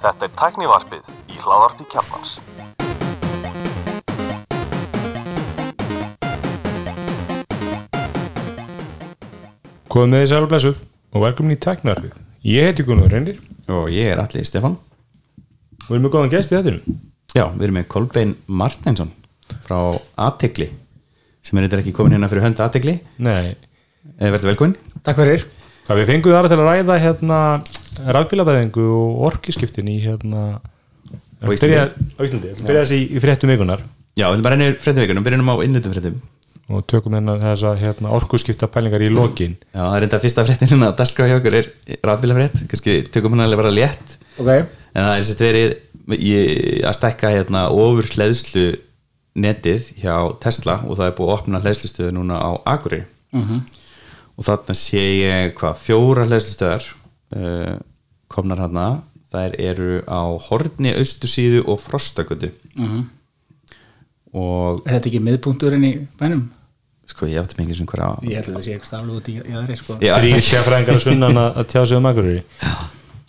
Þetta er tæknivarpið í hláðarpi kjarnans. Komum með þessi alveg blessuð og velkomin í tæknivarpið. Ég heiti Gunnar Reynir og ég er allir Stefan og við erum með góðan gest í þettinum. Já, við erum með Kolbein Martinsson frá Ategli sem er eitthvað ekki komin hérna fyrir hönda Ategli Nei, Verður velkomin Takk fyrir það við fengum það aðra til að ræða hérna rafbílaveðingu og orkiskiptin í hérna Á Íslandi. Byrja, á Íslandi, byrja þessi í, í fréttum vikunar Já, við bara ennir fréttavíkunum, byrjunum á innlutum fréttum. Og tökum hérna þessa hérna, orkuskipta pælingar í lokin. Já, það er enda fyrsta fréttin hérna að dagskrá hjá okkur er rafbílafrétt, kannski tökum hann alveg bara létt. Ok. En það er sérst verið í, að stækka hérna ofur hleðslu netið hjá Tesla og það er búið að opna hleðslustöðu núna á Akureyri. -hmm. Og þarna sé ég hvað, fjóra hleðslustöðar uh, komnar hérna þær eru á Horni Austusíðu og Frostagötu Mhm. og Er þetta ekki miðpunkturinn í bænum? sko ég átti ekki sem hverja Ég held að það sé eitthvað staflu út í aðri sko Já, þrý sérfræðingar að sunnan að, að tjá sig um Akureyri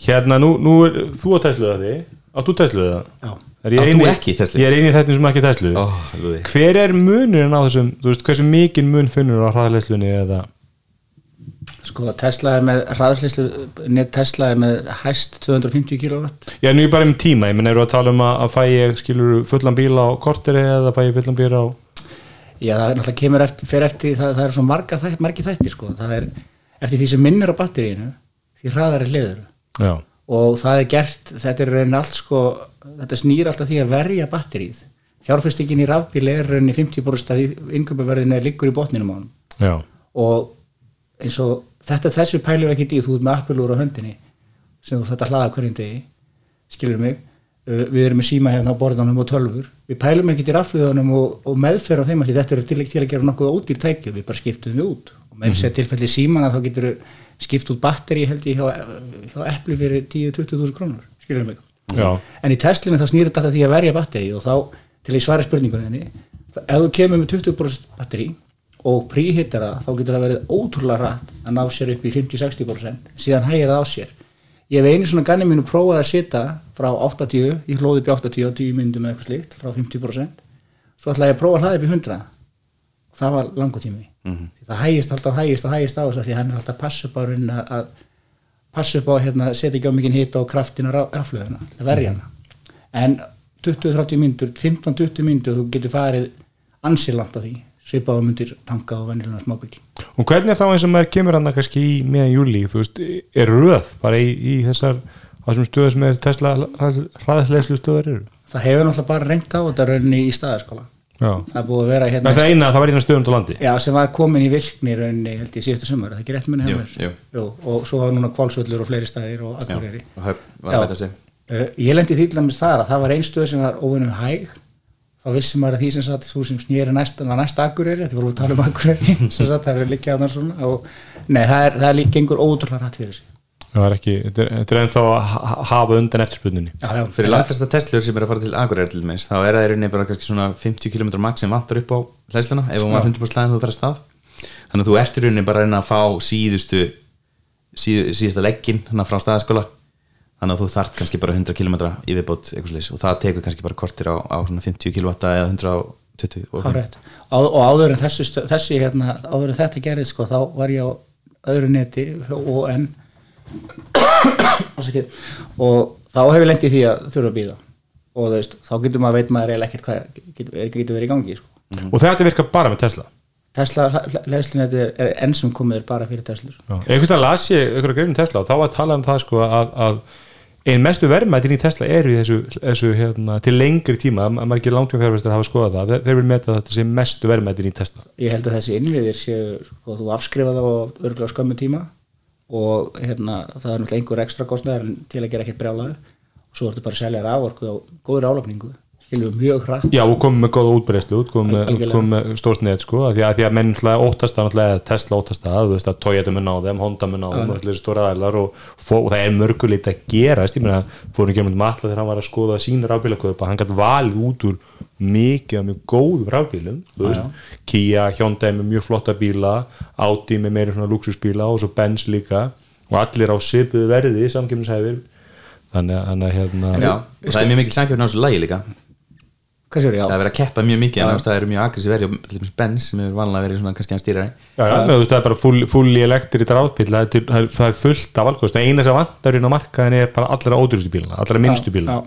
Hérna, nú, nú er þú að Tesla það Áttu Tesla það? Já. Er ég Átt eini- þú ekki Tesla? Ég er eini þetta sem ekki Ó, lúði. Hver er munurinn á þessum, þú veist, hversu mikinn mun finnur á hraðleislunni eða Sko Tesla er með hraðslislu net Tesla er með hæst 250 kW Já, nú er bara um tíma, ég menn eru að tala um að, fæ ég, skilur, fullan bíl á korteri eða fæ ég fullan bíl á Já, það er náttúrulega kemur eftir, fer eftir það, það er svo marga, þæ- margi þættir sko. Það er eftir því sem minnir á batteríinu því hraðar er hliður Já, og það er gert, þetta er raunin allt sko, þetta snýr alltaf því að verja batteríð fjárfyrstingin í rafbíl er raunin 50% af þetta þessu pælum við ekki í þú ert með appelúr á höndinni sem þú þetta hlaða hverjum degi skilur mig, uh, við erum með síma hérna á borðanum og tölfur, við pælum ekki í rafluðanum og, og meðferð á þeim að þetta eru til, til að gera nokkuð ódýr tækju, við bara skiptum við út. Og með þess að tilfelli símana þá getur skipt út batteri held ég hjá, hjá eppli fyrir 10-20 þúsund krónur skilur mig, já, en í Teslinu þá snýr þetta því að verja batteri og þá til að svara spurningunni ef þú kemur með 20% batteri og príhittar það þá getur það verið ótrúlega rætt að ná sér upp í 50-60% síðan hægir það á sér. Ég hef einu svona ganni mínu prófað að setja frá 80, ég hlóði upp í 80 á 10 myndum eða eitthvað slíkt frá 50% svo ætlaði ég að prófa að hlaða upp í 100 og það var langu tími. -hmm. það hægist alltaf hægist og hægist á þess að því að hann er alltaf að á raunin að, að passa upp á hérna, setja ekki á mikinn hita og kraftin á raflöðuna, að verja hana. En 20-30 mínútur 15-20 mínútur þú getur farið ansilant á því svipaða myndir tanka og venjulega smábyggi og hvernig er þá eins og maður kemur hann kannski í meðan júli, þú veist, er röð bara í, í þessar, á þessum stöðu sem er Tesla hraðleislu stöður eru? Það hefur náttúrulega bara reynt á þetta rauninni í staðaskóla Já, það er búið að vera það hérna er það eina að það var eina stöðum til landi. Já, sem var komin í virkni rauninni held ég síðustu sumar, er það ekki rétt munni Jú, hefur jú. og svo var núna kvalsvöllur og fleiri staðir og Já, þá vissi maður að því sem satt þú sem snýri næsta, næsta akureyri, þetta voru að tala um akureyri sem satt það er líka þarna svona og nei, það er, það er líka gengur ótrúlega rætt fyrir sig. Það er ekki, þetta er, er ennþá að ha- hafa undan já, Fyrir langflesta Teslur sem er að fara til Akureyri til dæmis, þá er það í rauninni bara kannski svona 50 km max sem vantar upp á hlæsluna ef hún var 100% slæðin þú fer að stað þannig að þú ert í rauninni bara að reyna að fá síðustu síð, síðasta leggin frá staðaskóla þannig að þú þart kannski bara 100 km í viðbót og það tekur kannski bara kortir á, á svona 50 kW eða 120 og. Á, og áður en þessi, stö- þessi hérna, áður en þetta gerðist sko, þá var ég á öðru neti og en og þá hefur ég lent í því að þurfa að býða og veist, þá getur maður veit maður eiginlega ekkert hvað getur, getur verið í gangi sko. og þetta virkar bara með Tesla? Tesla leðslinni er, er enn sem komið bara fyrir Teslur einhvers veginn las ég einhverja greinu Tesla og þá var að tala um það sko að, að einn mestu verðmættin í Tesla eru í þessu, þessu hérna, til lengri tíma. Að maður ekki langtum fjárfæstar hafa skoðað það. Þeir, vil meta þetta sé mestu verðmættin í Tesla. Ég held að þessi innviðir séu sko, þú afskrifa það á örgulega skömmu tíma og hérna, það er náttúrulega einhver ekstra kostnæður til að gera ekkert brjálaður. Og svo ertu bara að selja rávorku á góður álöfningu skilur við mjög hratt. Já, og komum með góða útbreyslu komum með, með stórt net sko að því að, því að menn óttast náttúrulega Tesla óttast það, þú veist að Toyota mun á þeim Honda mun á þeim, og allir stóra aðlar og, fó, og það er mörgulít að gerast. Ég meina, fórum ekki um matla þegar hann var að skoða sína rafbílakaupa, hann gæti valið út úr mikið af mjög góðum rafbílum Kia, Hyundai með mjög flotta bíla Audi með meiri svona luxusbíla og svo Benz líka. Og allir á sipuðu verði samkjöfnishæfir þannig, að- að hérna Já, það er mjög mikil samkjöfn á þessu lagi líka já, það er verið að keppa mjög mikið en það eru mjög aggressív verið og til dæmis Benz sem hefur vanlega verið svona kannski hann stýrari Já, já, með, þú veist, það er bara full, fulli elektri dráðbíl, það, er til- það er- það er fullt af valkost, eina sem vantar inn á markaðin er bara allra ódýrustu bíluna, allra minnstu bíluna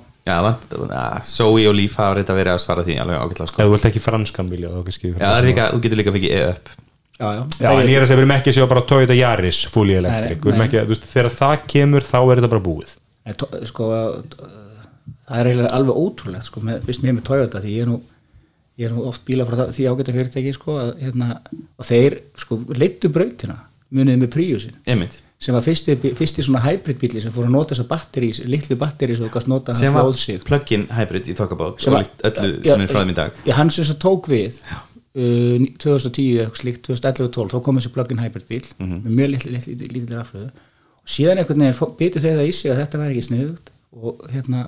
Zoe og Leaf hafa reynda verið að svara því alveg ágætlega sko. ef þú vilt ekki franskan bíl, er þú getur líka að fekk e-up. Já, já, Já, en ég er að segja, við erum ekki að segja bara Toyota Yaris fulli Nei, elektrik, nei, við erum nei. ekki að, þú veist, þegar það kemur þá er þetta bara búið. Sko það er eiginlega alveg ótrúlegt sko, með, fyrst mér með Toyota því ég er nú, ég er nú oft bíla frá það, því ágæta fyrirtæki sko, að, hérna, og þeir sko leittu brautina muniði með Einmitt. sem var fyrsti, fyrsti svona hybrid bíli sem fór að nota þessa batterís, litlu batterís og gast nota sem hann var flóð sig. plug-in hybrid í þokkabát Sem og var- öllu Já, sem er frá þeim í dag. Já, hann sem það tók við uh, 2010 eitthvað slíkt, 2011-12 þá kom þessi plug-in hybrid bíl Mhm. með mjög litli, litli, litli, litli raflöðu og síðan einhvern veginn byttu þeir það í sig að þetta væri ekki sniðugt og hérna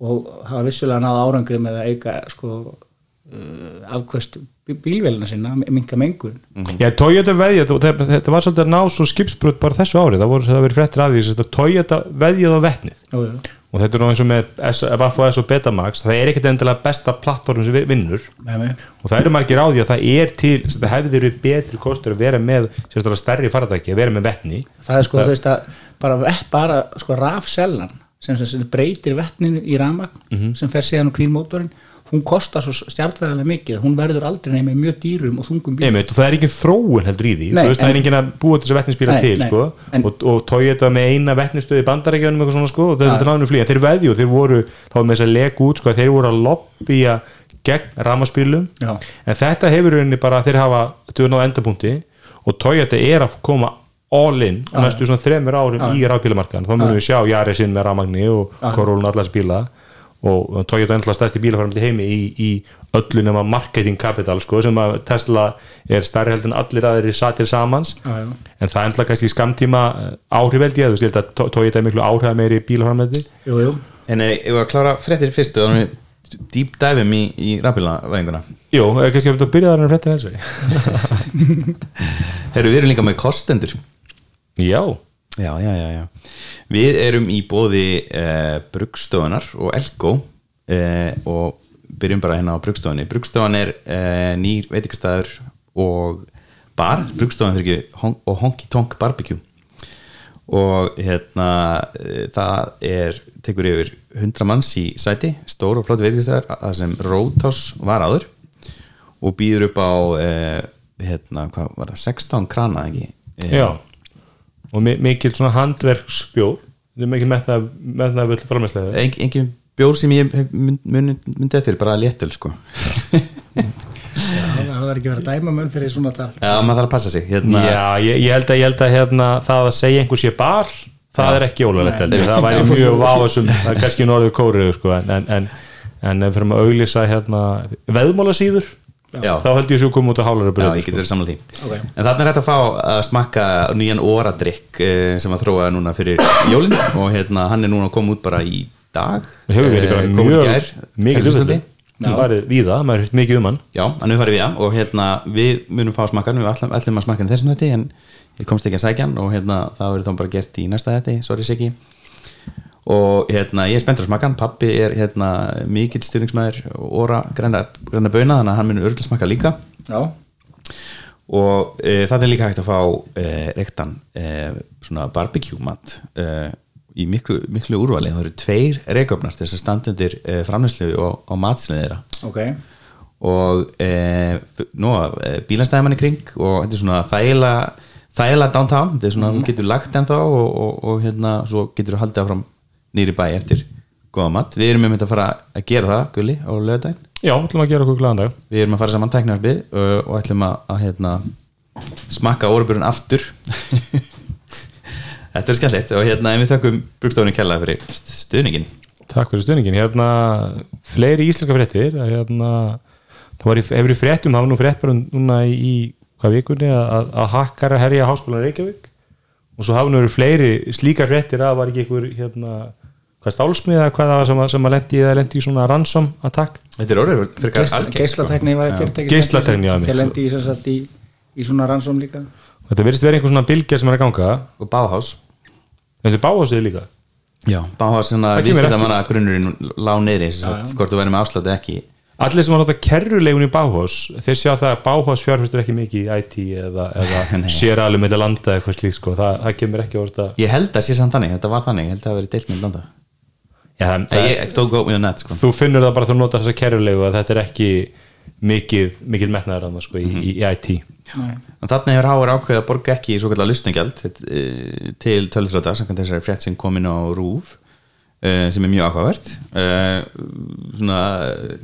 og hafa vissulega náð árangri með að eiga sko uh, afkvæst bílvelina sinna minga mengun. Já, Toyota veðja, þetta, var svolítið að ná svo skipsbrut bara þessu ári, það voru það verið fréttir af því, þess að Toyota veðjað á jú. og þetta er nú eins og með FAS og Betamax, það er ekkert endilega besta plattform sem vi- vinnur. Mig og það eru margir á því að það er til það hefði verið betri kostur að vera með stærri faratæki, að vera með vetni. Það er sko, þú veist að bara, bara sko rafsellan sem, sem, breytir vettninu í rafmagn sem fer síðan á knýrmótorinn hún kostar svo stjartfæðilega mikið hún verður aldrei nefnir mjög dýrum og þungum bíl. Og það er ekki þróun heldur í því. Nei, veist, það en- er enginn að búa þess að vetnisbíla Nei, til nei, sko, en- og, og Toyota með eina vetnistöði í svona sko, og þetta er náðinu flýja, þeir veðju þeir voru, þá var með þess að lega út sko, þeir voru að lobbya gegn ramaspílum en þetta hefur bara, þeir hafa þau náðu endapunkti og Toyota er að koma all in á næstu svona þremur árum í rafbílamarkaðan, þá munum við sjá Yarisinn með ramagni og Corolla og allar bíla og og Toyota er ennlega stærsti bílafærandi heimi í, í öllu nema marketing capital sko, sem að Tesla er stærri heldur en allir aðrir satir samans Já, já. en það er ennlega kannski skamtíma áhrif held ég, þú veist, Toyota er miklu áhrif meiri jú. En ef við að klára fréttir fyrstu þannig við deep diveum í, í rafbílavæðinguna? Jú, er kannski að byrja þar en fréttir þessu Herru, við erum líka með kostendur Já, Já, já, já, já. Við erum í bóði uh, Bruggstofunar og Elko uh, og byrjum bara hérna á Bruggstofunni. Bruggstofan er uh, nýr veitingastæður og bar. Bruggstofan fyrir ekki hon og Honky Tonk Barbecue. Og hérna uh, það er tekur yfir 100 manns í sæti. Stór og flott veitingastæður það sem Roadhouse var áður. Og býður upp á uh, hérna, hvað var það, 16 krana ekki? Eh, já og mi mikil svona handverksbjór. Þetta er mikil með það með það völd framæslega Eng, engin bjór sem ég hef mynd, mynd, myndi eftir bara léttöl sko. Já, það var ekki verið að dæma mönn fyrir svona tal Já, maður þarf að passa sig hérna, Já, ég, ég held að, ég held að hérna, það að segja einhver sé bar það er ekki held ég, það væri mjög váðsum, það er kannski norðu kóriðu sko, en, en, en, en fyrir að auglýsa hérna, veðmála síður Já. þá held ég að svo koma út á hálfara Já, ég get verið samlega því. Ok. En þarna er hægt að fá að smakka nýjan óradrykk eh, sem að þróa núna fyrir jólin. Og hérna, hann er núna að koma út bara í dag. Það hefur verið bara Eh, mjög gær, mikið kæru hlutfalli hlustandi. það var víða, maður hefði mikið um hann. Já, hann er farið við það og hérna, við munum fá að smakka hann. Við ætlum, ætlum að smakka hann þessum þetta en ég komst ekki að sækja hann. Og hérna, það verður þá bara gert í næsta þetta, sorry Siggi og hérna, ég er spenntur að smakka hann. Pappi er hérna mikill styrningsmæður óra græna, græna bauna þannig að hann munur örgulega smakka líka. Já, og e, það er líka hægt að fá e, reyktan e, svona barbecue mat e, í miklu, miklu úrvali. Það eru tveir reyköfnar til þess að standa undir e, framleyslu og, og matslega þeirra. Ok. Og e, nú e, bílastæðmann í kring og þetta er svona þægilega þægilega downtown, þetta er svona þú getur lagt ennþá og, og, og hérna svo getur þú haldið áfram nýri bæ eftir. Góða mat, við erum með þetta að fara að gera það Gulli á lögadaginn Já, ætlum að gera okkur glæðan dag. Við erum að fara saman tæknarfið uh, og ætlum að, að hérna, smakka óraburinn aftur. Þetta er skemmtilegt. Og hérna við þökkum brugstofunni kærlega fyrir st- stuðningin Takk fyrir stuðningin, hérna fleiri íslenska fréttir hérna, það var í, hefur í fréttum það var nú frétt bara núna í, í hvað vikunni að, að hakkar að herja háskólan Reykjavík. Og svo hafa nú verið fleiri slíkar fréttir að var ekki einhver hérna, hvað stálsmiða hvað það var sem að, sem að lendi, eða lendi í svona ransom attack. Þetta er orðið fyrir Geisla- Geislatekni var fyrirtæki Geislatekni, já, Þeir lendi í, í, í svona rannsóm líka. Þetta virðist vera einhver svona bylgja sem er að ganga. Og Bauhaus. Þetta er báhásið líka. Já, Bauhaus svona Það kemur viðskiptamanna grunnurinn lág sagt, hvort þú verður með afslátt eða ekki. Allir sem var nota kerrulegun í báhás þeir sjá það að báhás fjárfæstur ekki mikið í IT eða, eða sér alveg með landa eða eitthvað slíkt sko. það, það kemur ekki orða Ég held að sé samt þannig, þetta var þannig, ég held að það hafi verið deilt með landa Nei, ég sko. þú finnur það bara þú notar þessa kerrulegu að þetta er ekki mikið, mikið metnaður annars sko, í, í IT þannig hefur Háar ákveðið að borga ekki svo kallar lustningjald eh, til tölvþróta sem þessari frétt sem kom inn á RÚV eh, sem er mjög ákvæðvert svona,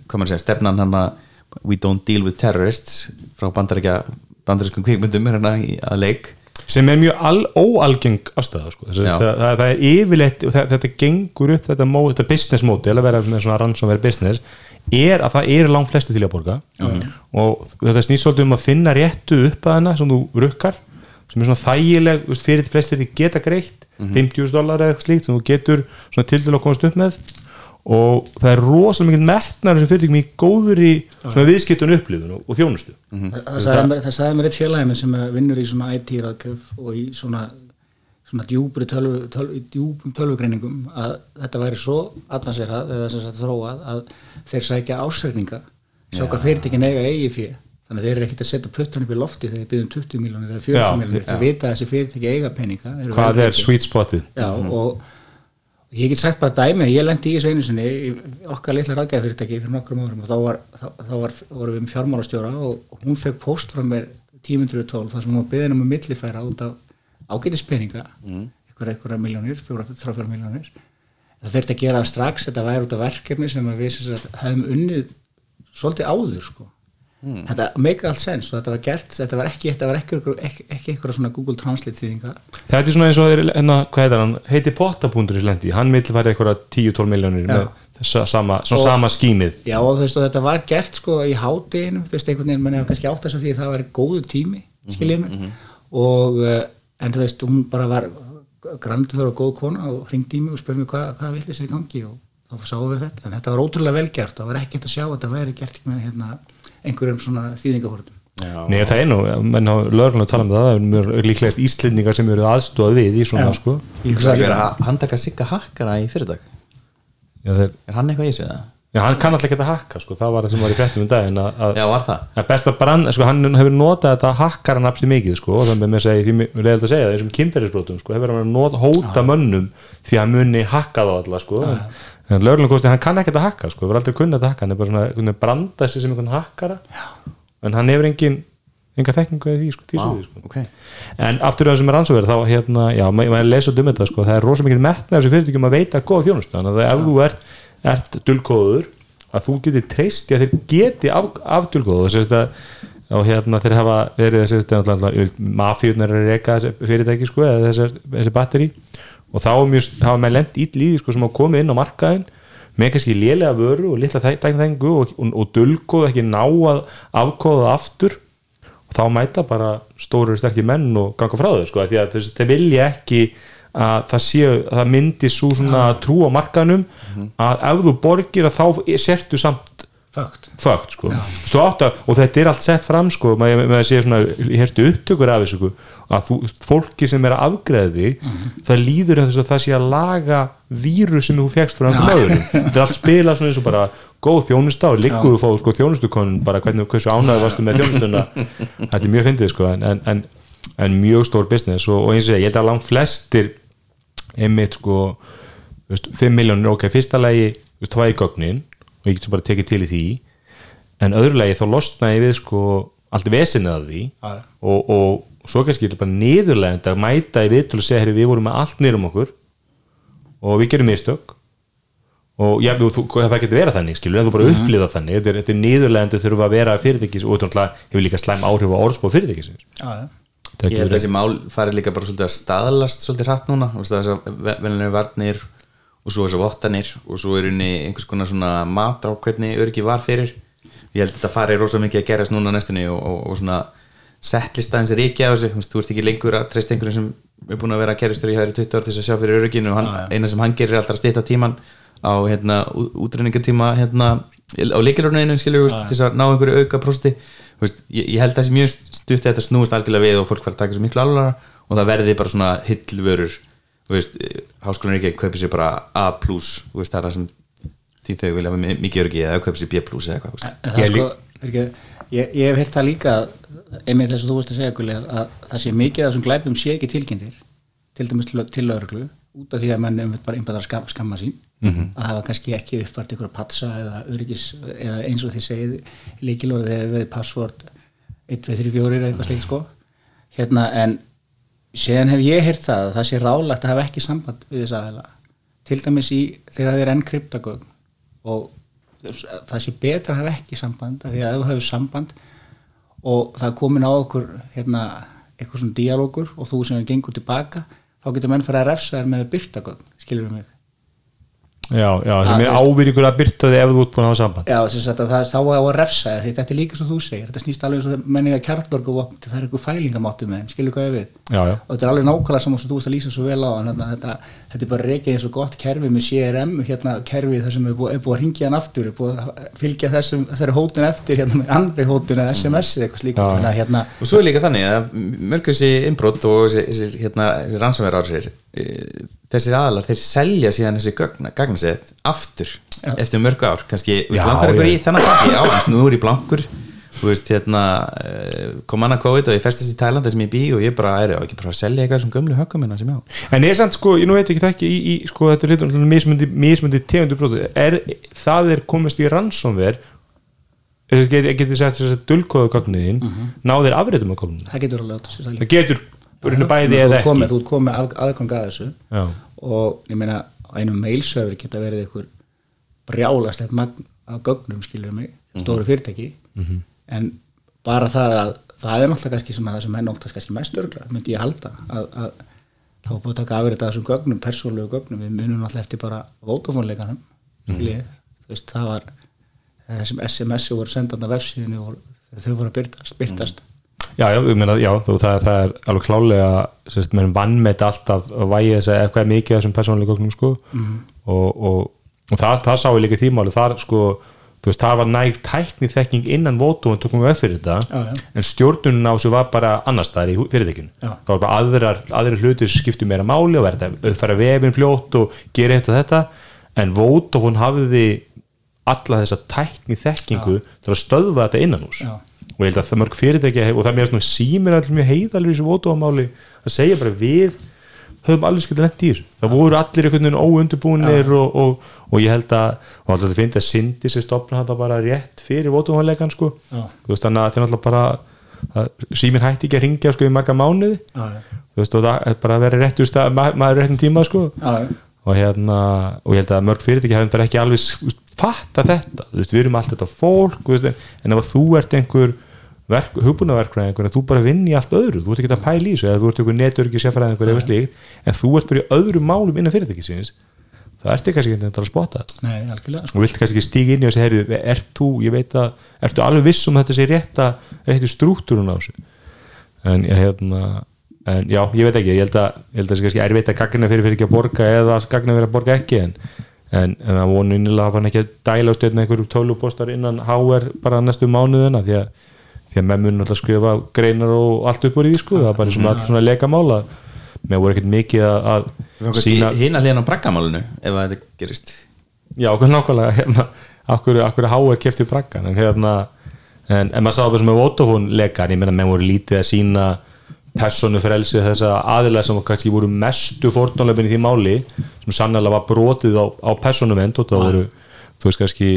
hvað maður segja, stefnan hann að we don't deal with terrorists frá bandarískum kvikmyndum er hann að leik sem er mjög al, óalgeng afstæða sko. Það, það, það er yfirleitt það, þetta gengur upp þetta, mó, þetta business model að vera með svona ransomware business er að það eru langt flesti til að borga. Og þetta snýst svolítið um að finna réttu upp að hana sem þú rukkar sem er svona þægileg fyrir flest fyrir geta greitt 50.000 dólar eða eitthvað slíkt sem þú getur til til að komast upp með og það er rosalega mikið metnar sem fyrir í góðri svona viðskiptun upplifun og, og þjónustu. Það sagði mér, það sagði mér eitt félagi minn sem vinnur í svona IT-ráðgjöf og í svona svona djúpri tölvu, tölvu, djúpum tölvugreiningum að þetta væri svo advanserað eða sem sagt þróað að þeir sækja ásreikninga sjá hvað fyrirtekin eiga eigi fyrir þannig að þeir eru ekkert að setja puttan upp í lofti þegar þeir byrjum 20 miljónir eða 40 Já, miljónir þeir vita að þessi fyrirteki eiga peninga eru hvað er sweet spotið? Já, og ég get sagt bara dæmi, ég lendi í þessu einu sinni í okkar litla rækjafyrirtæki fyrir nokkrum árum og þá var, þá, þá var, vorum við með fjármálastjóra og hún fekk post frá mér 1012 þar sem hún var beðin um að millifæra út af ágætispeninga. Mm. ykkur einhverja miljónir, fjóra, þrjá miljónir það þurfti að gera strax þetta væri út af verkefni sem að við hefum unnið svolítið áður sko þetta make allt sens og þetta var gert, þetta var ekki þetta var ekki, ekki, ekki einhverja svona Google Translate þýðinga. Þetta er svona eins og þeir, hérna, hvað heitir hann, heiti Pottapundur í slendi, hann vill fara eitthvað 10-12 miljónir með þessa sama, svona Og- sama skímið. Já og þú veist og þetta var gert sko í hátteginu, þú veist einhvern veginn mann hefur kannski átt þess að því að það var góðu tími skiljið mig. og uh, en þú veist hún bara var grandför og góð kona og hringdi í mig og spurði mig hvað, hvað vill þessi í gangi og þá sáum við þetta, en þetta var ótrúlega vel gert. Og það var ekki hægt að sjá að þetta væri gert með hérna, einhverjum svona þýðingahortum Nei það er nú, menn hafa lögurlega að tala um það það er mjög líklegast íslendingar sem eru aðstúað við í svona Já. sko. Ég Það hugsa er líka- að handtaka sigga hakkara í fyrirtæk. Já, þeir, Er hann eitthvað í sig það? já hann kann alltaf ekki að hakka sko, það var það sem var í fréttum um daginn að, að, Já, var það? að besta brann, sko hann hefur notað þetta hakkara napsi mikið sko. Og þannig með að segja, því mér leiðilegt að segja það, þessum kynferðisbrotum sko, hefur hann nota, hóta mönnum því að hann muni hakka þá alla sko. En, en lögurlega kosti, hann kann ekkert að hakka sko, hefur aldrei kunnað að hakka, hann er bara svona einhvern veginn branda sig sem einhvern hakkara. En hann hefur engin, enga þekkingu eða því sko, því, wow. sko. Ok. En aftur að þessum er ansverð þá hérna, já, maður maður lesa um þetta sko, það er rosa mikið metna þessu fyrirtækjum að veita góð þjónust, þannig að ef þú ert, ert dulkóður, að þú geti treyst að þeir geti af, af dulkóðu og sérst að og hérna þeir hafa verið þessi mafíunar að reyka þessi fyrirtæki sko, eða þessi, þessi batteri og þá mjög, hafa með lent í líði sko, sem hafa komið inn á markaðin með kannski lélega vöru og litla tækningu og, og, og dulkóð ekki ná að afkóða aftur. Og þá mæta bara stóru sterkir menn og ganga frá þau sko, því að þess, þeir vilja ekki að það séu, að það myndi svo svona trú á markanum að ef þú borgir að þá sertu samt fakt sko. Átta, og þetta er allt sett fram sko maður með að sé svona, ég herti upptökur af þessu sko, að þú, fólki sem er að afgreða þig það líður þess að það sé að laga vírus sem þú fegst frá öðrum þetta er allt spilað eins og bara góð þjónusta og ligguðu fá sko þjónustukonun bara hvernig, hversu ánæðu varstu með þjónustuna. Þetta er mjög fyndið sko en, en, en, en mjög stór business. Og, og eins og ég, held að langt flestir einmitt sko þú veist, 5 miljónir, ok, fyrsta lagi þú og ég getur bara tekið til í því. En öðru lagi þá losnaði ég við sko allt vesinni að því. Já. og, og svo kannski er bara niðurlegend að mæta í viðtölu og segja, herri, við vorum með allt niður um okkur og við gerum mistök. Og já, þú, það getur verið þannig skilur, en þú bara upplýða þannig. Þetta er, þetta er niðurlegend að þurfa að vera fyrirtækis og þetta hefur líka slæm áhrif á orðspóð fyrirtækis Ég held að þessi mál fari líka bara svolítið að staðlast svolítið hratt núna. Þess að venlega varnir og svo þessar vottanir og svo er unni einhvers konar svona mat á hvernig öryggi var fyrir. Ég held að þetta fari rosa mikið að gerast núna næstunni og, og, og svona settlista hans er ekki á þessu, þú veist, þú ert ekki lengur að treysta einhverjum sem er búin að vera kerristur í hæðri 20 ár til þess að sjá fyrir örygginu. Og hann, eina sem hann gerir er alltaf að stýta tíman á hérna, útreyningatíma hérna, á líkilorðinu skilur veist, til þess að ná einhverju auka prosti veist, ég, ég held að þessi mjög stutt að þetta snúist algjörlega við og fólk fara að taka þessu miklu alvara og það verði bara svona hillvörur. Háskólan er ekki að kaupa sér bara A plus veist, það er það sem því þau vilja mikið örgi eða kaupa sér B plus eða eitthvað það Ég sko, ekki, ég, ég hef heyrt það líka einmitt þess að þú veist að segja Gulli, að, að það sé mikið af þessum glæpum sé ekki tilkynntir til dæmis til, lauruglu út af því að menn einmitt bara einbæðar skam, skamma sín. Mhm. að hafa kannski ekki uppfært ykkur patsa eða öryggis eða eins og þið segið líkilorðið við passvort 1, 2, 3, 4 eða eitthvað slikt sko. Hérna en síðan hef ég heyrt það að það sé rálægt að hafa ekki samband við þess aðeila til dæmis í þegar það er enn kryptagögn og það sé betra að hafa ekki samband af því að ef þú hefur samband og það er komin á okkur hérna, eitthvað svona díalógur og þú sem er gengur tilbaka þá getur menn fyrir að refsa þér með byrtagögn skilur við mig já, já, sem Ah, er ávirkur að byrta þig ef þú ert búin að hafa samband. Já, þess að það, þá á að refsa því þetta er líka svo þú segir, þetta snýst alveg eins og menninga kjartborgu og það er eitthvað fælingamáttu með þeim, skilur hvað ég við já, já, og þetta er alveg nákvæmlega saman sem þú veist að lýsa svo vel á en þetta, þetta, þetta er bara reikið eins og gott kerfi með CRM, hérna kerfi þar sem er búið, er búið að ringja hann aftur er búið að fylgja þessum, þessari hótun eftir hérna með andri hótun eða SMS eða eitthvað slíkt. Að hérna, og svo er líka þannig að mörg þessi innbrot og þessi, þessi, hérna, þessi rannsóðverð ásir þessir aðalar, þeir selja síðan þessi gagnasett aftur Já. eftir mörg ár, kannski Já, langar ykkur í þennan baki, já, eins nú er ég blankur. Þú veist, hérna eh, kom annað COVID og ég festist í Thailand þessum ég bý og ég bara er ekki bara að selja eitthvað sem gömlu höggum minna sem ég á. En ég er samt sko, ég nú veit ekki það ekki í, í sko, þetta er hlutum mismundi, mismundi tegundu brotu, er, það er komist í rannsónver þess að geti, geti sett þess að dulkóðu gagniðin, mm -hmm. náðir afréttum af gagniðin, það getur alveg átt að sér það það getur rauninni bæði eða ert komið, ekki þú ert komið að, aðgang að þessu. Já, og ég meina á einum mailserver geta verið ykkur brjálast eitt magn af gögnum skilur mig, stóru fyrirtæki. En bara það að það er náttúrulega kannski svona það sem er náttúrulega kannski mest örgla, myndi ég halda að, að þá búið að taka afrið þessum gögnum, persónlegu gögnum, við munum náttúrulega eftir bara vótafónleikanum mm veist, það var þessum SMS voru sendand á vefsíðinu þau voru að byrtast, byrtast. Já, já, meina, já þú, það, það er alveg klálega sérst, menn vannmet alltaf að vægi þess að eitthvað er mikið þessum persónulega gögnum sko. Og, og, og það, það sá ég líka í þýmáli þar sko, þú veist, það var nægt tækni þekking innan vótu og tókum við upp fyrir þetta Já, já. en stjórnunum á þessu var bara annars staðar í fyrirtækinu. Já. það var bara aðrar, aðrir hlutir skiptu meira máli og verða að uppfæra vefin fljótt og gera eitt og þetta. En vótu hún hafði alla þessa tækni þekkingu til að stöðva þetta innan hús Já. Og ég held að það mörg fyrirtæki og það er mér svona símir allir mjög heiðalur í þessu vótuamáli að segja bara við höfum allir skildið lent í þessu. Það voru allir einhvern veginn óundubúnir og, og, og ég held að og alltaf þetta finnst að Sindi sér stopna þetta bara rétt fyrir vótuamáleikan sko. Veist þannig að það er alltaf bara að símir hætti ekki að ringja sko í marga mánuði. Þú veist og það er bara að vera rétt úr stað, ma maður réttin tíma sko. Og hérna og ég held að mörg fyrirtæki hefum bara ekki alveg veist, fatta þetta, veist, við erum allt þetta fólk veist, en ef að þú ert einhver hugbúnaverkfræðingur en þú bara vinn í allt öðru, þú ert ekki að pæla í þessu eða þú ert einhver neturki sérfræðingur eða slíkt en þú ert bara í öðru málum innan fyrirtækisins það ert ekki kannski ekki að spotta Nei, algjörlega og vilt kannski ekki stíga inn í þessu herri ert þú, ég veit að, ertu alveg viss um að þetta sé rétta, rétti struktúrun á þessu? En ég hérna en já, ég veit ekki, ég held að að það sé kannski erfitt að gagna fyrir fyrir ekki að borga eða að gagna fyrir að borga ekki en en, en það vonu innilega að hann ekki að dæla á stöðna einhverju tölvupostar innan HR bara næstu mánuðina því að því að menn mun alltaf skrifa greinar og allt upp úr í því sko, það er bara svona allt svona leikamála. Með voru ekkert mikið að, að sína hina hliðan á braggamálinu ef að þetta gerist. Já, okkur nákvæmlega hérna, akkur, akkur háir kefti braggan en hérna en, en maður sá það sem með Vodafone leikar ég meina menn voru lítið að sína personu frelsi þess að aðilega sem kannski voru mestu fórnálefin í því máli sem sannlega var brotið á, á personument og það voru þú veist kannski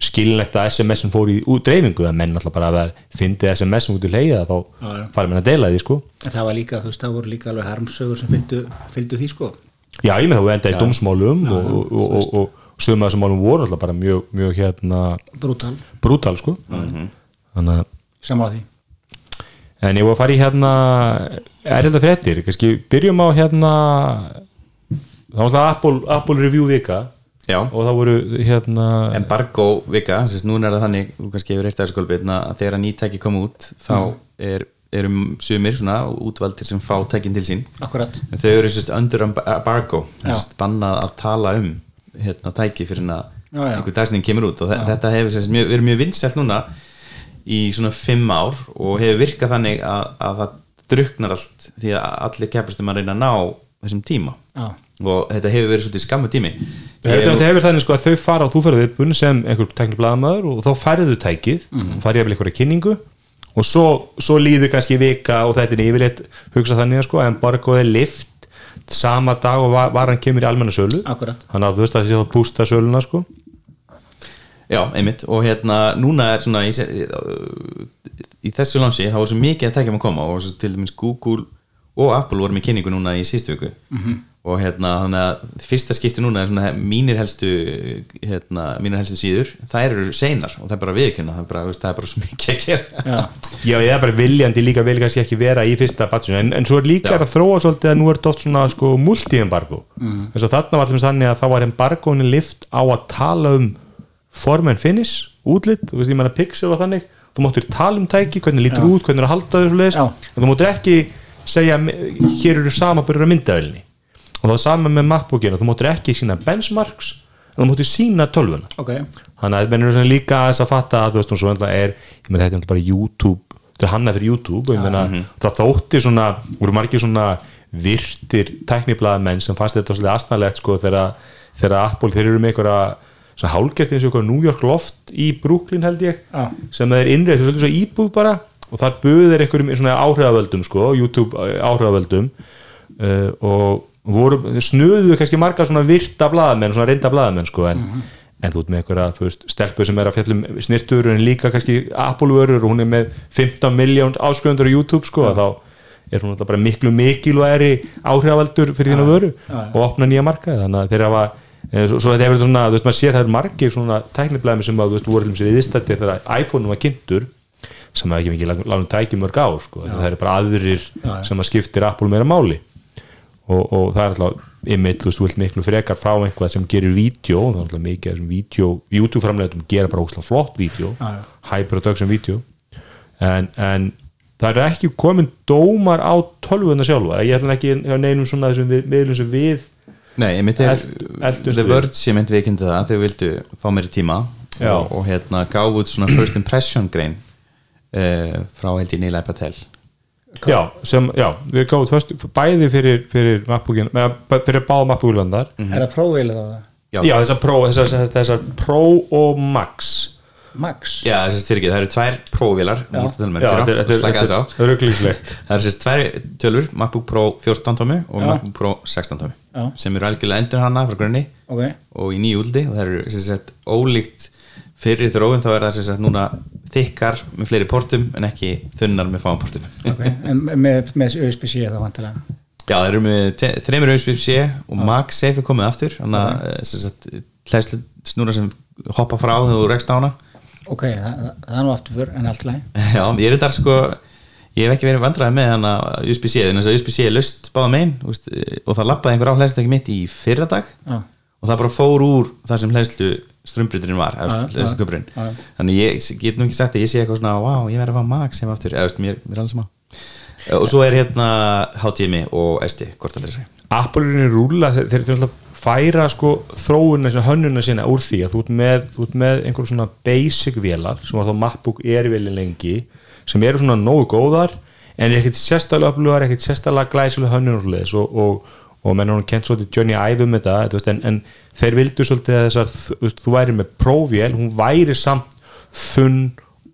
skilinlegt að SMS-in fór í út dreifingu að menn alltaf bara að fyndi SMS-in út í leiða þá Já, já. farið menn að deila því sko. En það var líka, þú veist, það voru líka alveg harmsögur sem fylgdu, fylgdu því sko. Já, ég með þá enda í dómsmálum og, og, og, og, og sögum að þessum málum voru alltaf bara mjög, mjög hérna Brútal, brútal sko. Þannig að saman á því en ég var að fara í hérna er þetta fréttir, kannski byrjum á hérna þá var það Apple, Apple Review vika. Já, og það voru hérna embargo vika þess að núna er það þannig, þú kannski hefur eitt gólfið að þegar nýtæki kom út þá er, erum sumir svona útvaldir sem fá tækin til sín. Akkurat, en þau eru sérst under embargo Já. sérst bannað að tala um hérna tæki fyrir að Já, já. einhver dagsinning kemur út. Og þe- þetta hefur sagt mjög, verið mjög vinsælt núna í svona fimm ár og hefur virkað þannig að, að það druknar allt því að allir keppast um að reyna að ná þessum tíma Já. og þetta hefur verið svolítið skammu tími Þetta Ég- hefur þannig sko að þau fara og þú ferðu viðbun sem einhver tekniblaðamaður og þá færðu tækið Mhm. og farið yfir einhverja kynningu og svo, svo líður kannski vika og þetta er yfirleitt hugsa þannig að sko en bara góðið lift sama dag og var, var hann kemur í almenna sölu Akkurat. þannig að þú veist að þá bústa söluna sko Já, einmitt og hérna núna er svona í, í þessu lansi þá er svo mikið að tekja um að koma og svo til dæmis Google og Apple voru með kynningu núna í síðustu viku -hmm. og hérna þannig að fyrsta skipti núna er svona mínir helstu hérna, mínir helstu síður þær eru seinar og það er bara viðkynna það er bara, það er bara svo mikið að gera Já. Já, ég er bara viljandi líka vil kannski ekki vera í fyrsta batsinu, en, en svo er líka Já. að þróa svolítið að nú er þetta oft svona sko multi-embargo mm. eins og þarna var allir þannig að þá var embargónin lift á að tala um form and finish, útlit, þú veist ég menna pixel og þannig, þú máttur tala um tæki hvernig lítur út, hvernig er að halda þessu leis Já. en þú máttur ekki segja hér eru samaburður af myndavelni og það var sama með MacBookina, þú máttur ekki sína benchmarks, en þú máttur sína tölvuna. Ok, þannig að eru svona líka aðeins að fatta að þú veist, enda er, ég meina þetta er bara YouTube þetta er hannað fyrir YouTube ég meina það þótti svona, voru margir svona virtir tækniblaða menn sem fannst þetta svolítið astnalegt sko þegar Apple, þeir eru með einhverja svona hálgert eins og einhverja New York loft í Brooklyn held ég, Já. sem er innreið svolítið svo íbúð bara og þar buður einhverjum svona áhrifavöldum sko, YouTube áhrifavöldum uh, og voru, snuðu kannski marga svona virta blaðamenn, svona reynda blaðamenn sko, en, en þú ert með einhverja, þú veist, stelpu sem er að fjallum snirtur en líka kannski Apple-vörur og hún er með 15 miljón áskrifundur á YouTube sko, þá er hún alltaf bara miklu mikilværi áhrifavaldur fyrir þína vöru og opna nýja markaði, þannig að þeir hafa eh, svo, svo þetta hefur svona, þú veist, maður sér það er margir svona tækniblaðum sem að, þú veist, voru til þess viðstættir þegar iPhone var kynntur sem að ekki mikið lánum tæki mörg ár sko. það eru bara aðrir sem að skiptir Apple meira máli. Og, og það er alltaf ymmit, þú veist, þú vilt miklu frekar fá einhvað sem gerir vídeo það er alltaf mikið þessum vídeo, YouTube framleitum gera bara óslega flott vídeo Já, já. high production vídeo. En, en það eru ekki komin dómar á tölvuna sjálfa. Ég ætla ekki að neinum svona þessum við, miðlum sem við Nei, ég myndi Eld- eldumst The. Verge, ég myndi viðkynnti það þau vildu fá meiri tíma Já. og, og hérna gáðu út svona first impression grein uh, frá held ég Neil Patel já, sem, já, við gáðum först bæði fyrir, fyrir eða fyrir báða MacBooklandar Mhm. er það prófið eða Já. já, þessar Pro, þessar, þessar Pro og Max Max? Já, þess að fyrir ekki, það eru tvær prófélar já, þetta er- þetta er- slaka þess á þetta er rugglingslegt Það eru sérst tvær tölur, MacBook Pro 14 tómi og. MacBook Pro 16 tómi Já. sem eru algjörlega endur hana frá grunni. Ok, og í nýju úldi og það eru sérst ólíkt fyrir þróun þá er það sérst núna þykkar með fleiri portum en ekki þunnar með fáum portum. Ok en með, með USB-C þá vantilega Já, það eru með þremur USB-C og MagSafe er komið aftur að eh, sagt, hlæslu sem hoppa frá þegar þú rekst á hana. Ok, það, það, það er nú aftur fyrr en allt læg Já, ég er þetta sko ég hef ekki verið vandræði með hana USB-C en þess að USB-C er löst báða megin úst, og það lappaði einhver á hlæslu mitt í fyrra dag Já. og það bara fór úr það sem hlæslu strömbriturinn var já, köpurinn já. þannig ég get nú ekki sagt að ég sé eitthvað svona wow, ég verði að fá MagSafe aftur. Eða veist, mér, mér er alveg sama. Og svo er hérna HTMI og SD hvort það er þessi Apple er rúla, þeir ætla að færa sko þróuna, hönnuna sína úr því að þú ert með, þú ert með einhver svona basic vélar sem eru svona nógu góðar en er ekkert sérstaklega upplöðar, ekkert sérstaklega glæsilega hönnun og svoleiðis. Og, og, og menn hún kent svolítið Johnny Ive um þetta veist, en, en þeir vildu svolítið að þessar þú, þú væri með próvél, hún væri samt þunn